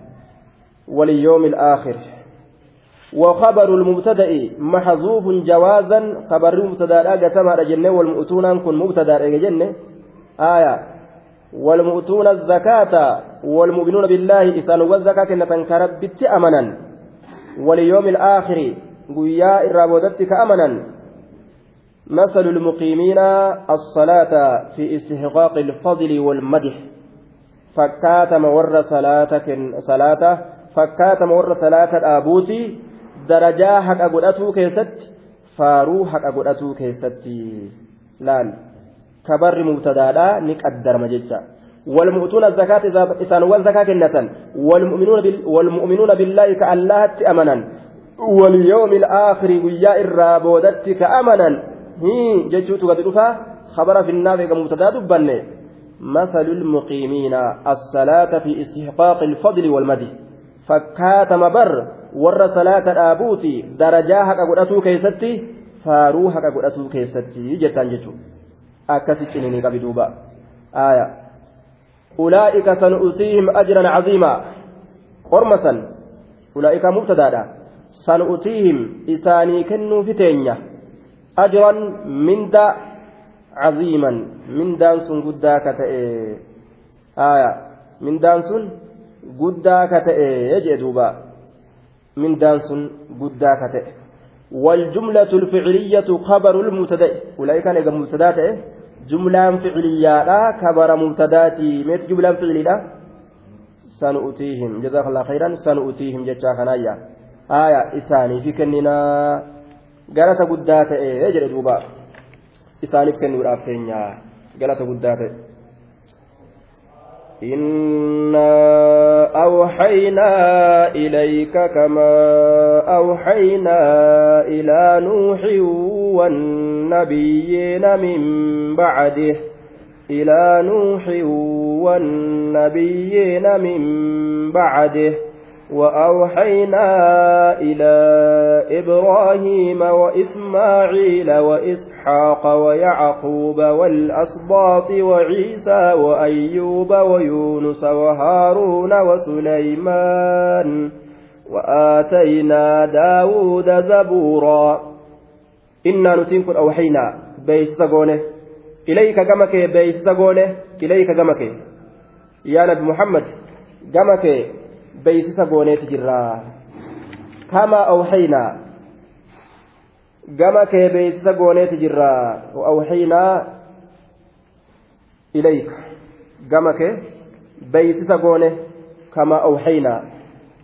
واليوم الآخر. وخبر المبتدأ محذوف جوازا. خبر المبتدأ قتما جنة والمؤتون كن مبتدأ جنة. آية. والمؤتون الزكاة والمؤمنون بالله إسان والزكاة كنة كربت أمنا. واليوم الآخر. قويا إرابودتك أمنا. مثل المقيمين الصلاة في استحقاق الفضل والمدح. فكاتم ور صلاة فكاتم ور صلاة الآبوتي haqa godhatuu keessatti faaruu haqa godhatuu keessatti laal kabarri mubtadaadhaa ni qaddarma jecha والمؤتون الزكاة إسان والزكاة كنة والمؤمنون بال والمؤمنون بالله كالله أمنا. واليوم الآخر ويا الرابودت كأمنا هي جيتشوت قد خبر في النافع كمبتدا دبنه مثل المقيمين الصلاة في استحقاق الفضل والمدح فكاتم بر warra salaata dhaabuuti darajaa haqa godhatuu keessatti faaruu haqa godhatuu keessatti jettaan jechuudha akkasi ciniinii qabi duuba aaya ulaa'ika sanu'utiihim ajran caziimaa qorma san ulaa'ika mubtadaadha sanu'utiihim mindaan sun guddaa ka ta'e aaya mindaan sun guddaa ka ta'e jee duuba mindaan sun guddaa ka ta'e والجملة الفعلية خبر المبتدأ. أولئك أنا مبتدأ جملة فعلية لا خبر مبتدأتي مت جملة فعلية سنؤتيهم. جزاك الله خيرا. سنؤتيهم جتا خنايا آية. إساني في كننا. قالت قدات إيه يجري دوبا إساني في كننا رافينيا قالت قدات إنا أوحينا إليك كما أوحينا إلى نوح والنبيين من بعده إلى نوح والنبيين من بعده وأوحينا إلى إبراهيم وإسماعيل وإسحاق ويعقوب والأسباط وعيسى وأيوب ويونس وهارون وسليمان وآتينا داود زبورا. إنا نتنكر أوحينا. بيس سقونه إليك قمك بيس سقونه إليك قمك يا نبي محمد قمك beeksisa gooneeti jirra. Kamaa awxaynaa gama kee beeksisa gooneeti jirra. Awxaynaa ilayka gama kee beeksisa goone. Kamaa awxaynaa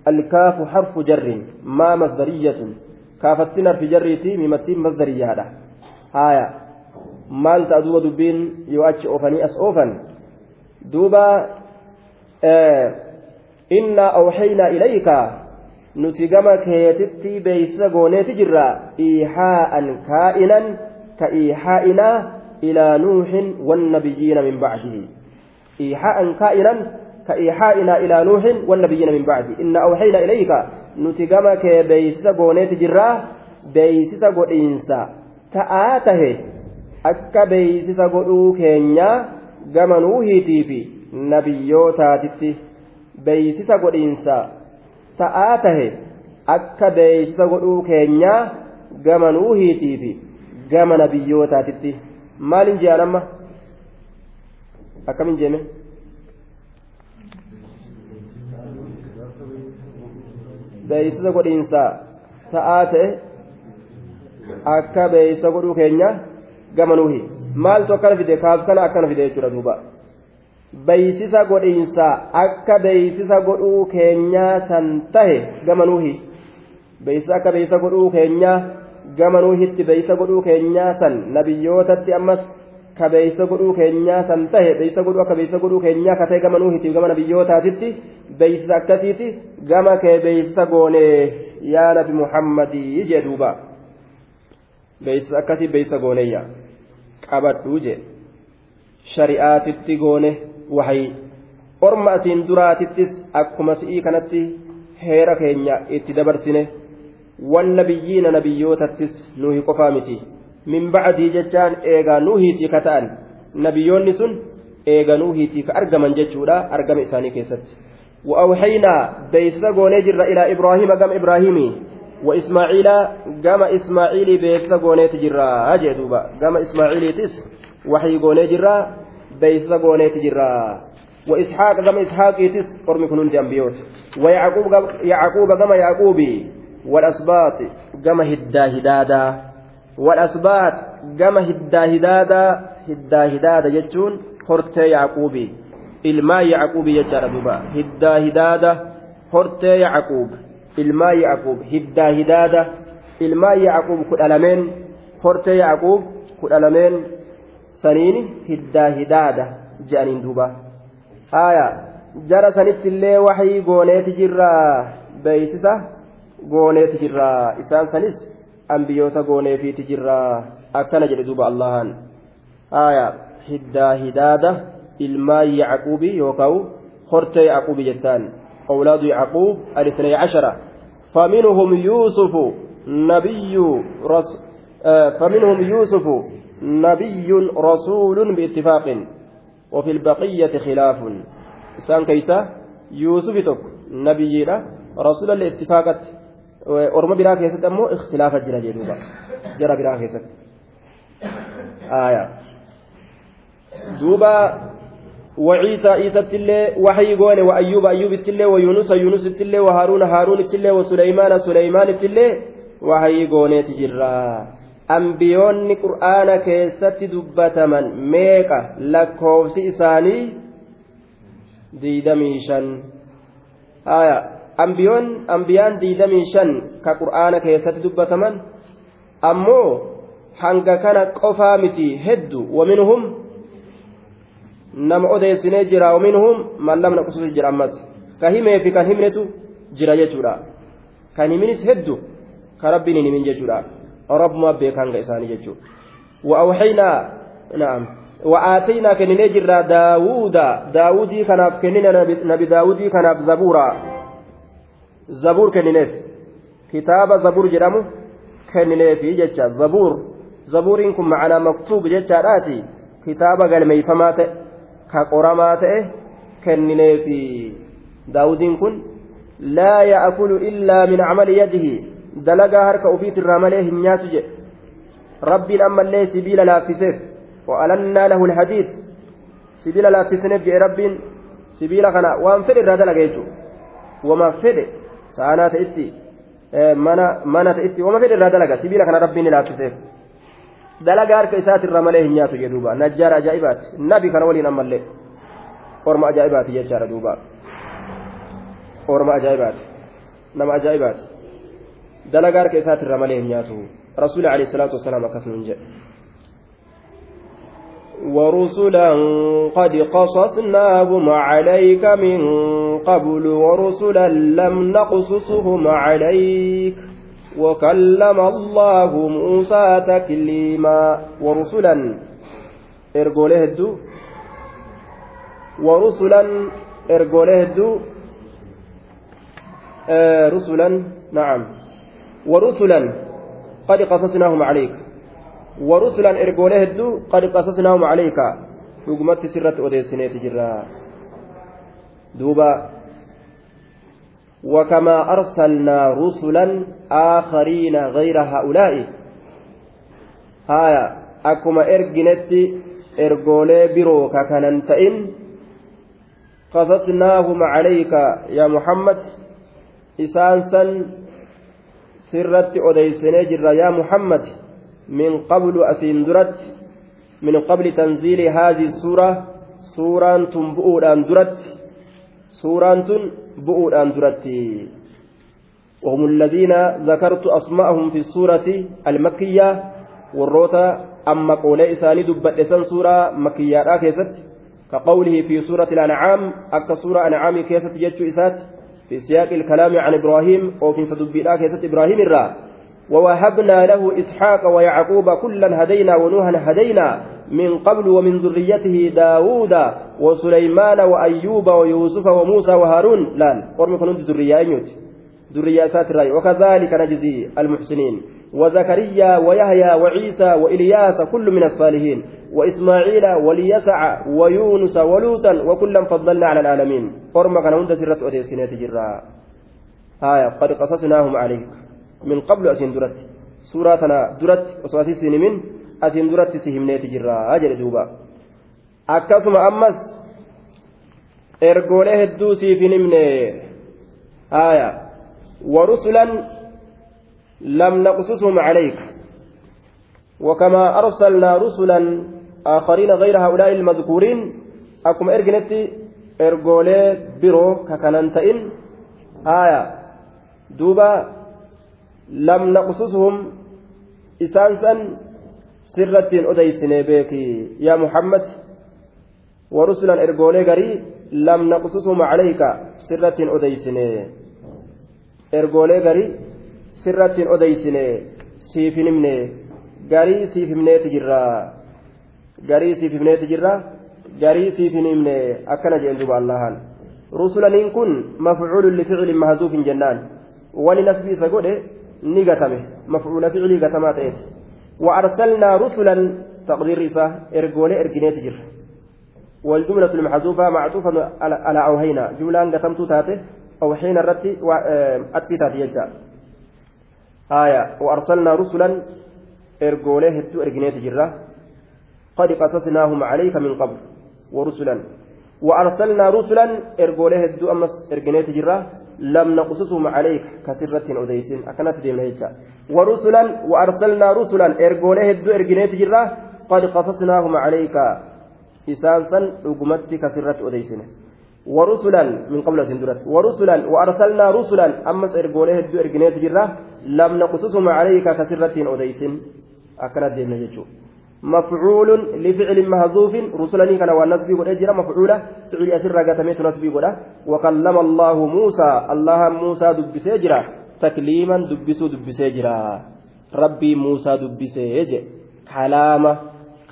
alkaafu harfu jarrin. Maa masdariyatun. Kaafattiin harfi jarriiti mimattiin masdariyyaadha haaya. Maal ta'a duuba dubbiin yoo achi oofanii as oofan duuba innaa awxaynaa ilayka nuti gama keetitti beeysisa gooneeti jirra iihaa'an kaa'inan ka iihaa'inaa ilaa nuuxin wannabiyyiina min bacdihi iihaa'an kaa'inan ka iihaa'inaa ilaa nuuxin wannabiyyiina min bacdi inna awxaynaa ilayka nuti gama kee beeysisa gooneeti jirra beeysisa godhiinsa ta'aa tahe akka beeysisa godhuu keenya gama nuuhiitii fi nabiyyootaatitti beeysisa godhiinsa ta'aa tahe akka beeysisa godhuu keenyaa gama nuuhiitii fi gamana biyyootaatitti maalin je'an amma akkamin jeeme beeysisa godhiinsa ta'aa ta'e akka beeysisa godhuu keenya gama nuuhi maaltu akkana fide kaaf kana akkana fide jechuudha duuba. Beeysisa godhiinsa akka beeysisa godhuu keenyaa san tahe gama nuuhi beeysisa akka beeysisa godhuu keenyaa gama nuuhitti beeysisa godhuu keenyaa san nabiyyootatti ammas ka beeysisa godhuu keenyaa san tahe beeysisa godhuu akka beeysisa godhuu keenyaa ka tahe gama nuuhitti gama nabiyyootaatitti beeysisa akkasiiti gama kee beeysisa goonee yaa nabi muhammadii jee duuba beeysisa akkasii beeysisa gooneeyya qabadhuu jee shari'aatitti goone waxay orma asiin duraatittis akkuma si'ii kanatti heera keenya itti dabarsine والنبيين نبيوتتس نوهي قفامتي من بعدي جتان إيغا نوهيتي كتان نبيون سن إيغا نوهيتي كأرقما جتشودا أرقم إساني كيست وأوحينا بيسا جر إلى إبراهيم قام إبراهيمي وإسماعيل قام إسماعيل بيسا قونيت جرا أجدوبا قام إسماعيل تس وحي قونيت جرا بيسا قونيت جرا وإسحاق قام إسحاق تس قرمي كنون جنبيوت ويعقوب يعقوب قام يعقوبي والأسباط قام هدا هدادا والأسباط قام هدا هدادا هدا هدادا جتون hortee yaaquubi ilmaa yaaquubi jechaadha duuba hiddaa hidaada hortee yaaquub ilmaa yaaquub hiddaa hidaada ilmaa yaaquub kudha lameen hortee yaaquub kudha lameen saniin hiddaa hidaada je'aniin duuba haaya jara sanitti illee waxii gooneeti jirraa beeysisa gooneeti jirraa isaan sanis ambiyoota gooneefiiti jirraa akkana jedhe duuba allahan haaya hiddaa hidaada ilmaa yaaquubi yookaan hortee yaaquubi jettaan أولاد يعقوب الاثني عشر فمنهم يوسف نبي رس آه فمنهم يوسف نبي رسول باتفاق وفي البقية خلاف. إسان كيسا؟ يوسف تك نبي رسول الاتفاقات orma biraa keessatti ammoo ikhtilaafa jira jedhuuba jara biraa keessatti aayaa duuba وعيسى عيسى التلي وحي قول وأيوب أيوب التلي ويونس يونس التلي وهارون هارون التلي وسليمان سليمان التلي وحي قول تجرا ambiyoonni qur'aana keessatti dubbataman meeqa? Lakkoofsi isaanii diidamii shan ambiyaan diidamii shan ka qur'aana keessatti dubbataman? Ammoo hanga kana qofaa miti heddu waminhum? Nama odeessinee jira waminhum? Mallamna qusuusi jira ammas. Ka himee fi kan himnetu jira jechuudha. Kan himinis heddu ka rabbiin hin himin jechuudha. Rabbuma beeka hanga isaanii jechuudha wa'awxaynaa na'am wa'aataynaa kenninee jirra daawuuda daawudii kanaaf kennina nabi daawudii kanaaf zabuura zabuur kennineef kitaaba zabuur jedhamu kennineefi jecha zabuur zabuuriin kun macanaa maktuub jechaadhaati kitaaba galmeeyfamaa ta'e ka qoramaa ta'e kennineefi daawudiin kun laa ya'kulu illaa min camali yadihi dalagaa harka ufiitirraa malee hin nyaatu jedhe rabbiin ammallee sibiila laaffiseef wa'alannaa lahu lhadiid sibiila laaffisineef jedhe rabbiin sibiila kana waan fedhe irraa dalaga jechuudha wama fedhe saanaa ta'itti mana mana ta'itti wama fedhe irraa dalaga sibiila kana rabbiin laaffiseef dalagaa harka isaatirra malee hin nyaatu jedhuuba najjaara ajaa'ibaati nabi kana waliin ammallee orma ajaa'ibaati jechaadha duuba orma ajaa'ibaati nama ajaa'ibaati dalagaa harka isaatirra malee hin nyaatu rasuuli alayhi salaatu wasalaam akkasuma hin jedhe ورسلا قد قصصناهم عليك من قبل ورسلا لم نقصصهم عليك وكلم الله موسى تكليما ورسلا hedduu ورسلا hedduu رسلا نعم ورسلا قد قصصناهم عليك. ورسلا ergoolee hedduu قد قصصناهم عليك. dhugumatti sirratti odeessineeti jirra duuba وكما أرسلنا رسلا آخرين غير هؤلاء. هايا أكما إرجنت إرجولي برو ككننتئن قصصناهم عليك يا محمد. إسانسا سرت أديسني جر يا محمد من قبل أسندرت من قبل تنزيل هذه السورة سورة تنبؤ درت سورة بؤودhaan duratti. وهم الذين ذكرت أسماءهم في السورة المكية والروتا أما قول إساني دبت إسان سورة مكية. كقوله في سورة الأنعام أكا سورة أنعام كيست جتش إسات. في سياق الكلام عن إبراهيم أو في فدبت كيست إبراهيم الرا. ووهبنا له إسحاق ويعقوب كلا هدينا ونوحا هدينا من قبل ومن ذريته داود وسليمان وأيوب ويوسف وموسى وهارون. لأن قرم كنت ذرية ذرية وكذلك نجزي المحسنين. وزكريا ويحيى وعيسى وإلياس كل من الصالحين وإسماعيل وليسع ويونس ولوطا وكلا فضلنا على العالمين. قرما كان هند سرت أديسينات جرا. هايا قد قصصناهم عليك. من قبل أسين درت. سوراتنا درت وصواتي من أسين درت سهمنات جرا. أجل دوبا أكسم أمس إرقوله الدوسي في نمنه آية ورسلا لم نقصصهم عليك. وكما أرسلنا رسلا آخرين غير هؤلاء المذكورين أكم إرجنتي إرجولي برو ككننتئن؟ آية. دوبا لم نقصصهم. إسانسا سرة أديسني بك يا محمد ورسلا إرجولي غري لم نقصصهم عليك. سرة أديسني. إرجولي غري sirrattiin odeysine siif hin himne garii siif himneeti jirra garii siif himneeti jirra garii siif hin himne akkana jeen duba allahan rusulaniin kun mafcuulun lificilin mahzuufin jennaan wani nasbii isa godhe ni gatame mafcuula ficilii gatamaa ta'eeti وأرسلنا رسلا تقدير إسا إرجولي إرجنيت جر والجملة المحذوفة معطوفة على أوهينا جملة قسمت تاته أو حين الرتي أتفي تاتي يجا آية وأرسلنا رسلا إرجوله هدو إرجنيت جرة قد قصصناهم عليك من قبل ورسلا. وأرسلنا رسلا إرجوله هدو أمس إرجنيت جرة لم نقصصهم عليك كسرة أديسين أكنت ديم هيجا. ورسلا وأرسلنا رسلا إرجوله هدو إرجنيت جرة قد قصصناهم عليك إسانسا رقمت كسرة أديسين ورسلا من قبل سندرت. ورسلا وأرسلنا رسلا. أمس إرجوله هدو إرجنيت لم نقصصهم عليك كسرة أديس أكنت ديمنا مفعول لفعل محذوف رسلني كان والنسبي قد أجرى مفعولة. فعل أسر قتميت نسبي قد. وكلم الله موسى. الله موسى جرى. تكليما دبسو جرى. ربي موسى دبسي جرى. كلامه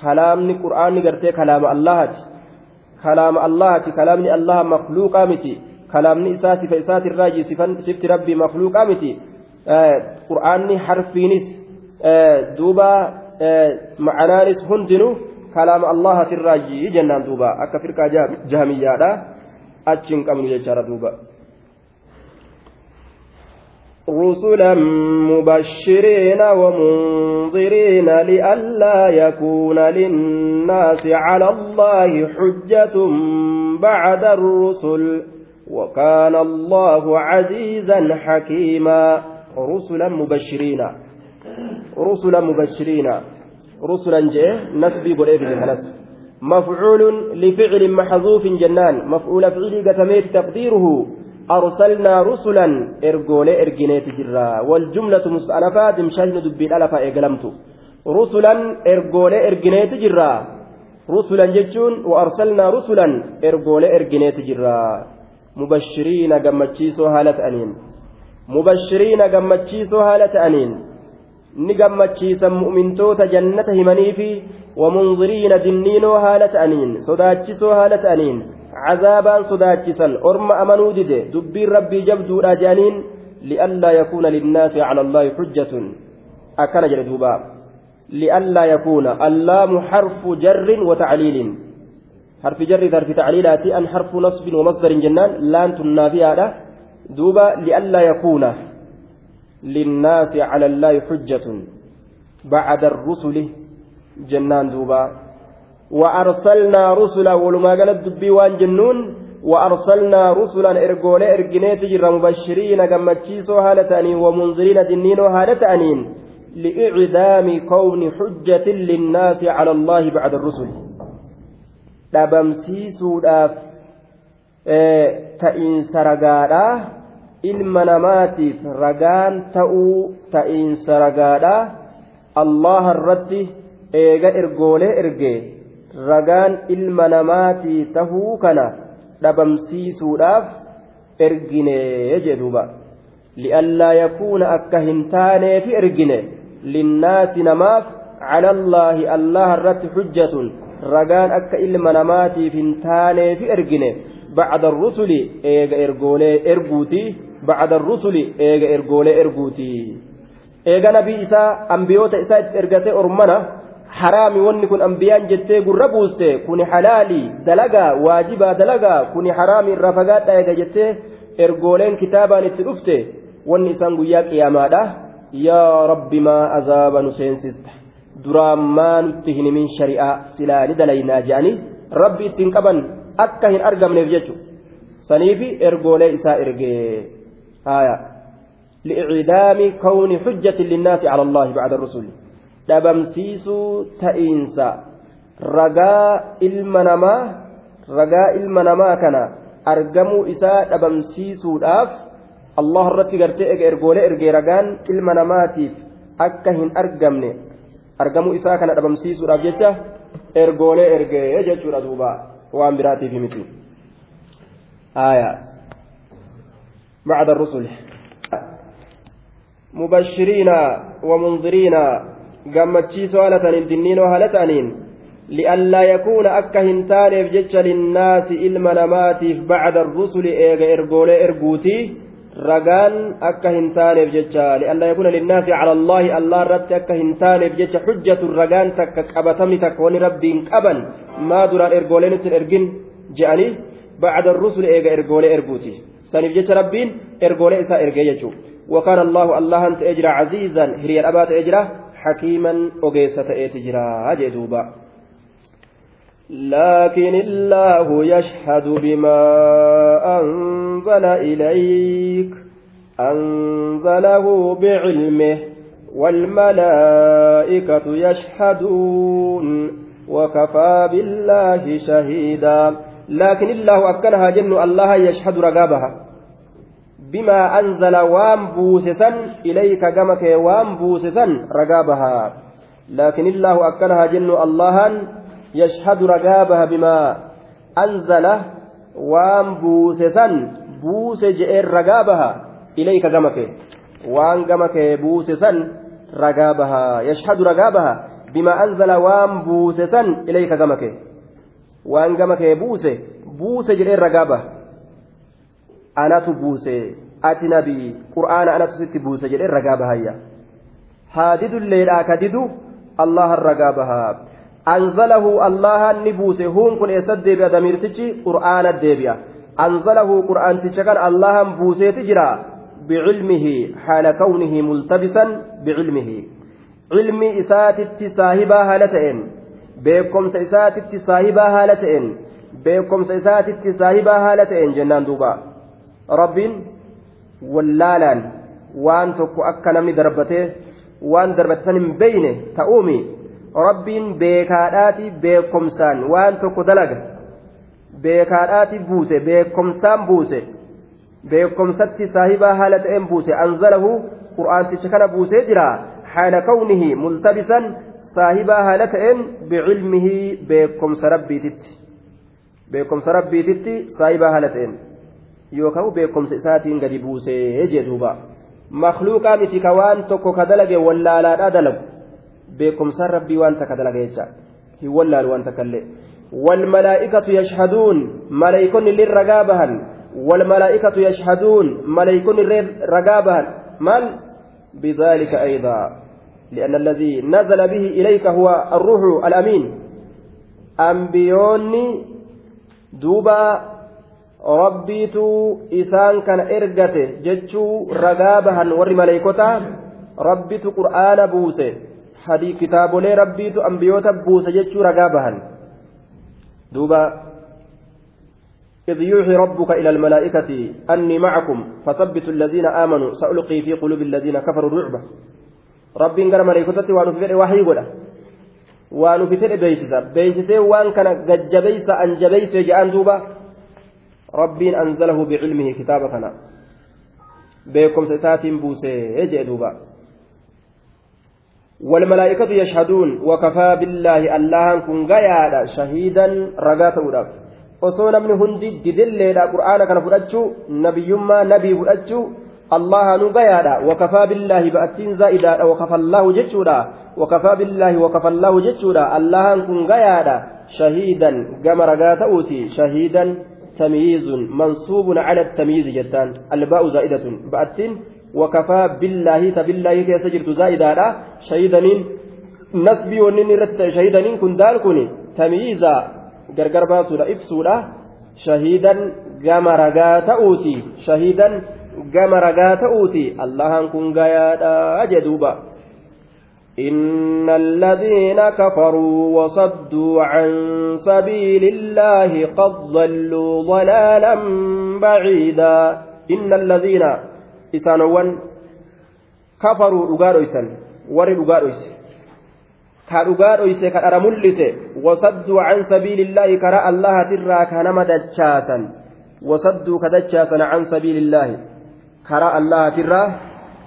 كلامني قرآن قرتي كلام الله كلام الله كلامني الله مخلوقا متي كلامني إساتي فإساتي الراجي سفت ربي مخلوقا متي qur'aanni harfiinis duuba macanaanis hundinuu kalaama allahatirraayi jennaan duuba akka firqaa jahamiyyaadha achi hin qabnu jechaadha duuba رسلا مبشرين ومنظرين لئلا يكون للناس على الله حجة بعد الرسل وكان الله عزيزا حكيما. رسلا مبشرين. رسلا مبشرين. رسلا جاء نسبي بريد خلاص. مفعول لفعل محذوف جنان. مفعول فعل قتميت تقديره. أرسلنا رسلا إرجول إرجينيت جرا والجملة مستأنفة دمشان دبي ألفا إقلمت رسلا إرجول إرجينيت جرا. رسلا جتون وأرسلنا رسلا إرجول إرجينيت جرا. مبشرين قمتشيسو هالة أنين. mubashiriina gammachiisoo haala ta'aniin ni gammachiisan mu'mintoota jannata himanii fi wamunziriina dinniinoo haala ta'aniin sodaachisoo amanuu dide dubbiin rabbii jabduudha jedhaniin li'allaa yakuuna linnaasi cala allaahi xujjatun akkana jedhe duuba li'allaa yakuuna allaamu xarfu jarrin wa tacliilin harfi jarri harfi tacliilaati an harfu nasbin wa masdarin jennaan laantun naafiyaadha دوبا لئلا يكون للناس على الله حجة بعد الرسل جنان دوبا وأرسلنا رسلا ولما قالت دبي وان جنون وأرسلنا رسلا إرجولا إرجنيت جرا مبشرين قمتشيسو هالتانين ومنذرين دنين هالتانين لإعدام كون حجة للناس على الله بعد الرسل. دبمسيسو داف ta'iinsa ragaadha ilma namaatiif ragaan ta'uu ta'iinsa ragaadha allaha irratti eega ergoolee erge ragaan ilma namaatii tahuu kana dhabamsiisuudhaaf ergine jedhuuba. Li'allaa yakuuna akka hin taaneefi ergine linnaasi namaaf cala allaahi allaha irratti hujjatun ragaan akka ilma namaatiif hin taaneefi ergine bacda rusuli eega ergoolee erguuti bacda rusuli eega ergoolee erguuti eega nabii isaa ambiyoota isaa itti ergate ormana إرجتي أرمنا حرامي وني كن أنبيان جتي قرى بوستي كوني حلالي دلقا واجبا دلقا كوني حرامي رفقات إيجا جتي إرجولين كتابا نتلفته وني إسان قياك يا مادا يا رب ما أزاب نسينسست duraan maa nutti hin himin shari'aa silaa ni dalaynaa jedhanii rabbi ittiin qaban akka hin argamneef jechuudha saniifi ergoolee isaa ergee haya li'icidaami kawni xujjati linnaasi cala allahi bacda rusuli dhabamsiisuu ta'iinsa ragaa ilma namaa ragaa ilma namaa kana argamuu isaa dhabamsiisuudhaaf allah irratti gartee ega ergoolee ergee ragaan ilma namaatiif akka hin argamne argamuu isaa kana dhabamsiisuudhaaf jecha ergoolee ergee jechuudha duuba waan biraatiif miti آية بعد الرسل مبشرين ومنذرين قمتشي سؤالة الدنين وهلتانين لئلا يكون أكا هنتانيف جتش للناس إلما نماتيف بعد الرسل إيغا إرغولي إرغوتي ragaan akka hin taaneef jecha li'alla yakuna linnaasi cala allaahi allah irratti akka hin taaneef jecha xujjatun ragaan takka qabatami takka wani rabbiin qaban maa duraan ergooleen ittiin ergin je'anii bacda rusuli eega ergoolee erguuti saniif jecha rabbiin ergoolee isaa ergee jechuu وكان الله الله أنت أجرى عزيزا هري الأبات أجرى حكيما أجيسة أتجرى أجدوبا لكن الله يشهد بما أنزل إليك أنزله بعلمه والملائكة يشهدون وكفى بالله شهيدا. لكن الله أكنها جن الله يشهد رقابها. بما أنزل وام بوسسا إليك جمك وام بوسسا رقابها. لكن الله أكنها جن الله يشهد رقابها بما أنزل وام بوسسا بوس جئر رقابها إليك جمك وان جمك بوسسا رقابها. يشهد رقابها بما أنزل وام بوسسا إليك جمك وان جمك بوس بوس جئر رقابه. أنا بوسه أتي نبي قرآن أنا ست بوسه جئر رقابها هي هادد الليل أكدد الله الرقابها أنزله الله النبوس هم كن يسد ديبيا دميرتشي قرآن الديبيا أنزله قرآن تشكن الله بوسي تجرى بعلمه حال كونه ملتبسا بعلمه علم إسات صاحبا هالتين بكم إسات صاحبا هالتين بكم إسات صاحبا هالتين جنان دوبا رب ولالان وان تكو أكا نمني دربته وان دربتسن بينه تأومي rabbiin beekaadhaati beekomsaan waan tokko dalaga beekaadhaati buuse beekomsaan buuse beekomsatti saahibaa haala ta'een buuse anzalahu qur'aanticha kana buusee jira haala kawnihi multabisan saahibaa haala ta'een bicilmihi beekomsa rabbiititti beekomsa rabbiititti saahibaa haala ta'een yookaan beekomsa isaatiin gadi buusee jedhuuba makluuqaa miti ka waan tokko ka dalage wallaalaadhaa dalagu beekumsaan rabbii waan takka dalaga jecha hin wallaalu waan takka illee والملائكة يشهدون ملائكون للرقابها والملائكة يشهدون ملائكون للرقابها من بذلك أيضا لأن الذي نزل به إليك هو الروح الأمين أنبيوني دوبا ربيتو إسان كان إرقته جتشو رقابها ور ملائكتا ربيتو قرآن بوسه hadii kitaabolee rabbiitu ambiyoota buusa jechuu ragaa bahan duuba إذ يوحي ربك إلى الملائكة أني معكم فثبتوا الذين آمنوا سألقي في قلوب الذين كفروا الرعب ربي إن قال ملائكتي وأنا في وحي قولا وأنا في تلي بيسسا بيسسا وأن كان قد جبيس أن جبيس جاءن دوبا ربي أنزله بعلمه كتابنا بيكم سسات بوسي يجي دوبا والملائكة يشهدون وكفى بالله الله كن غيادا شهيدا رغاتا وداف osoo namni hundi didilleedha qur'aana kana fudhachuu nabiyyummaa nabii fudhachuu allaha nu gayaadha wakafaa billaahi ba'attiin zaa'idaadha wakafallaahu jechuudha wakafaa billaahi wakafallaahu jechuudha allahan kun gayaadha shahiidan gama ragaa ta'uuti shahiidan تمييز منصوب على التمييز جتان الباء زائدة بأتين وكفى بالله تبالله كيف سجلت زائدة شهيدا inni irratti ta'e shahidaniin kun daal kun tamyiiza gargar baasuudha ibsuudha shahiidan gama ragaa ta'uuti shahiidan gama ragaa ta'uuti allahan kun gayaadha jedhuuba إن الذين كفروا وصدوا عن سبيل الله قد ضلوا ضلالا بعيدا إن الذين إسانوا كفروا رقاروا ور dhoyse ka dhara mul'ise wasadduu can sabiilillaahi karaa allahatirraa ka nama dachaasan wasadduu ka dachaasan can sabiilillaahi karaa allahatirraa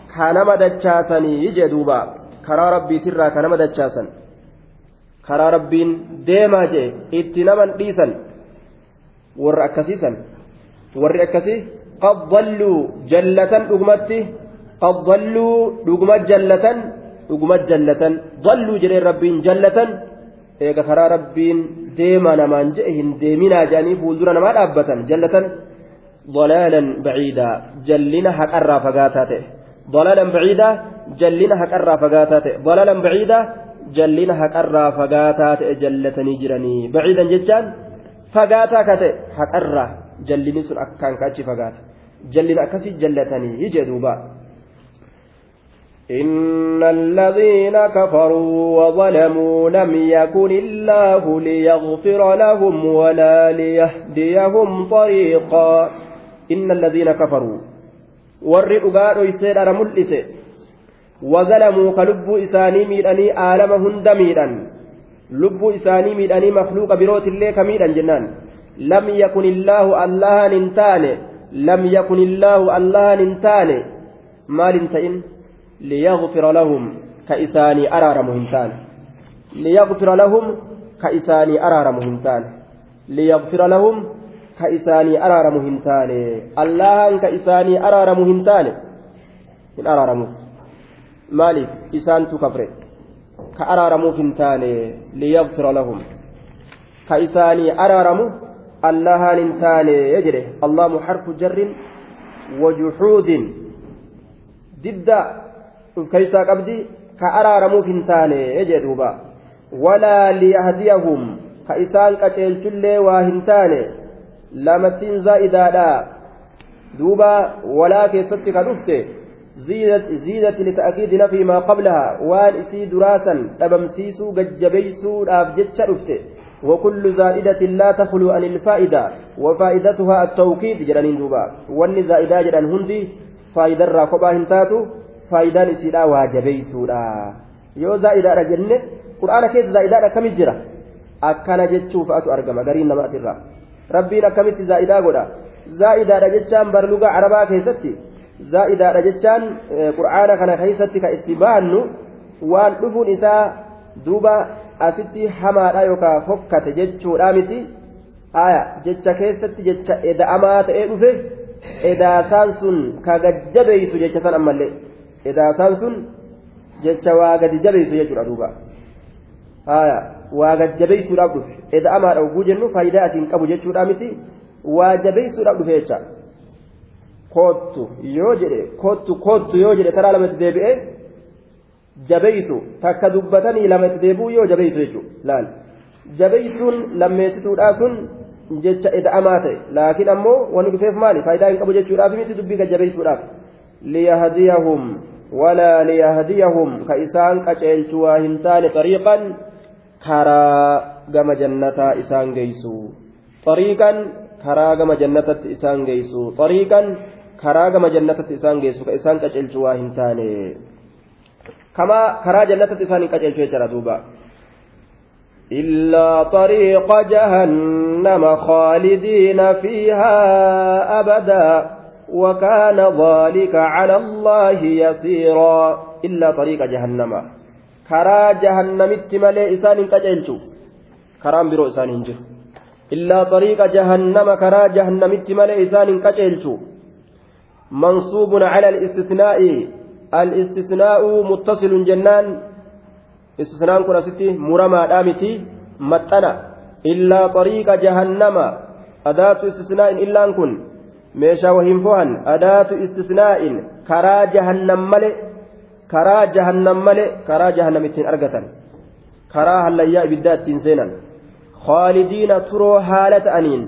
ka nama dachaasanii jee duuba karaa rabbiitirraa ka nama dachaasan karaa rabbiin deemaa jee itti naman dhiisan warra akkasiisan warri akkasii qad dalluu jallatan dhugumatti qad dalluu dhuguma jallatan dhuguma jallatan dalluu jedheen rabbiin jallatan eega karaa rabbiin deema namaan je'e hin deeminaa jedhanii fuuldura namaa dhaabbatan jallatan ضلالا بعيدا جلنا حقرا فقاتاته ضلالا بعيدا جلنا حقرا فقاتاته ضلالا بعيدا جلنا حقرا فقاتاته جلتني جرني. بعيدا جتان فقاتا كته حقرا جلني سن أكان كاتش فقات جلنا أكسي جلتني. يجدوبا إن الذين كفروا وظلموا لم يكن الله ليغفر لهم ولا ليهديهم طريقا. إن الذين كفروا warri dhugaa dhoyseedhara mul'ise wazalamuu ka lubbuu isaanii miidhanii aalama hunda miidhan lubbuu isaanii miidhanii makluuqa birootillee ka miidhan jennaan lam yakun illaahu allahan hin taane lam yakun illaahu allahan hin taane maal hin ta'in ليغفر لهم كإساني أرار مهنتان ليغفر لهم كإساني أرار مهنتان ليغفر لهم كإساني أرار مهنتان الله كإساني أرار مهنتان من أرار مالك إسان تكفر كأرار مهنتان ليغفر لهم كإساني أرار الله ننتان يجري الله حرف جر وجحود ضد keeysaa qabdi ka araaramuuf hin taane jee duuba. Walaa liyahdiyahum ka isaan qaceelchullee waa hin taane. Lamattiin zaa'idaadha duuba walaa keessatti ka dhufte زيدت لتأكيد نفي ما قبلها وان إسي دراسا أبمسيسو ججبيسو أبجتش رفته وكل زائدة لا تخلو عن الفائدة وفائدتها التوكيد جرانين دوبا وان زائدة جران هندي فائدة راكبا هنتاتو faayidaan isiidhaa waa jabeeysuudha yoo zaa'idaadha jenne qur'aana keessa zaa'idaadha akkamit jira akkana jechuu fa'atu argama gariin namaatirraa rabbiin akkamitti zaa'idaa godha zaa'idaadha jechaan barluga arabaa keessatti zaa'idaadha jechaan qur'aana kana keessatti ka itti baannu waan dhufuun isaa duuba asitti hamaadha yookaan fokkate jechuudha miti aya jecha keessatti jecha eda'amaa ta'ee dhufe edaasaan sun ka gajjabeeysu jecha san ammallee edaasaan sun jecha waa gadi jabeessu jechuudha duuba waa gad gajjabeessuudhaaf dhufe. Eda'amaadha oguu jennu faayidaa asiin qabu jechuudha miti? Waa jabeessuudhaaf dhufe jecha. Koottu yoo jedhe koottu koottu yoo jedhe karaa lamatti deebi'e jabeessu takka dubbatanii lamatti deebi'u yoo jabeessu jechuudha laal. Jabeessuun lammeessituudhaa sun jecha eda'amaa ta'e laakiin ammoo wanni dhufeef maali? Faayidaa hin qabu jechuudhaaf miti dubbii kan jabeessuudhaaf. Liyahdiyahum walaa liyahdiyahum ka isaan qaceelchu waa hin taane xariiqan. ليهديهم كإسان كأجلت واهنتان طريقا كرا جم جنة إسان جيسو طريقا كرا جم جنة إسان جيسو طريقا كرا جم جنة إسان جيسو كإسان كأجلت واهنتان كما كرا جنة إسان كأجلت يجرى إلا طريق جهنم خالدين فيها أبدا وكان ذلك على الله يسيرا إلا طريق جهنم كرا جهنم اتمالي إسان كجلتو كرام برو إسان انجر إلا طريق جهنم كرا جهنم اتمالي إسان كجلتو منصوب على الاستثناء الاستثناء متصل جنان استثناء كنا ستي مرمى دامتي متنا إلا طريق جهنم adaatu istisnaa'in illaan kun. Meeshaa wahiin fo'an adaatu istisnaa'in karaa jahannam male karaa jahannam male karaa jahannam ittiin argatan karaa hallayyaa ibiddaa ittiin seenan khaalidiina turoo haala ta'aniin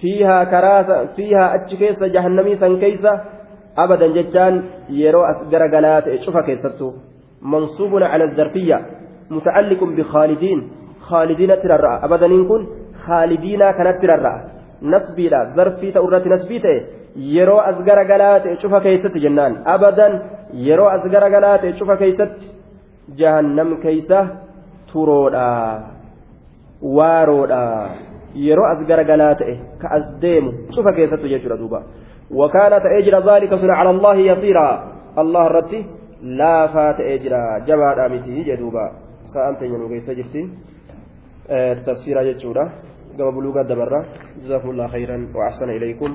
fiihaa karaa fiihaa achi keessa jahannamii san keessa abadan jechaan yeroo as garagalaa ta'e cufa keessattuu mansuubuna cala zarfiyya mutacalliqun bikhaalidiin khaalidiina tirarra'a abadaniin kun khaalidiinaa kanatti rarra'a nasbiidha zarfii ta'u irratti nasbii ta'e yeroo as garagalaa ta'e cufa keessatti jennaan abadan yeroo as garagalaa ta'e cufa keessatti jahannam keeysa turoodha waaroodha yeroo as garagalaa ta'e ka as deemu cufa keessattu jechuudha duuba وكان تأجر ذلك سنة على الله يسيرا الله رتي لا فات أجرا جمع أمتي جدوبا سأنت ينو كيس جرتي تفسير جتشورا قبل بلوغ الدبرة جزاكم الله خيرا وأحسن إليكم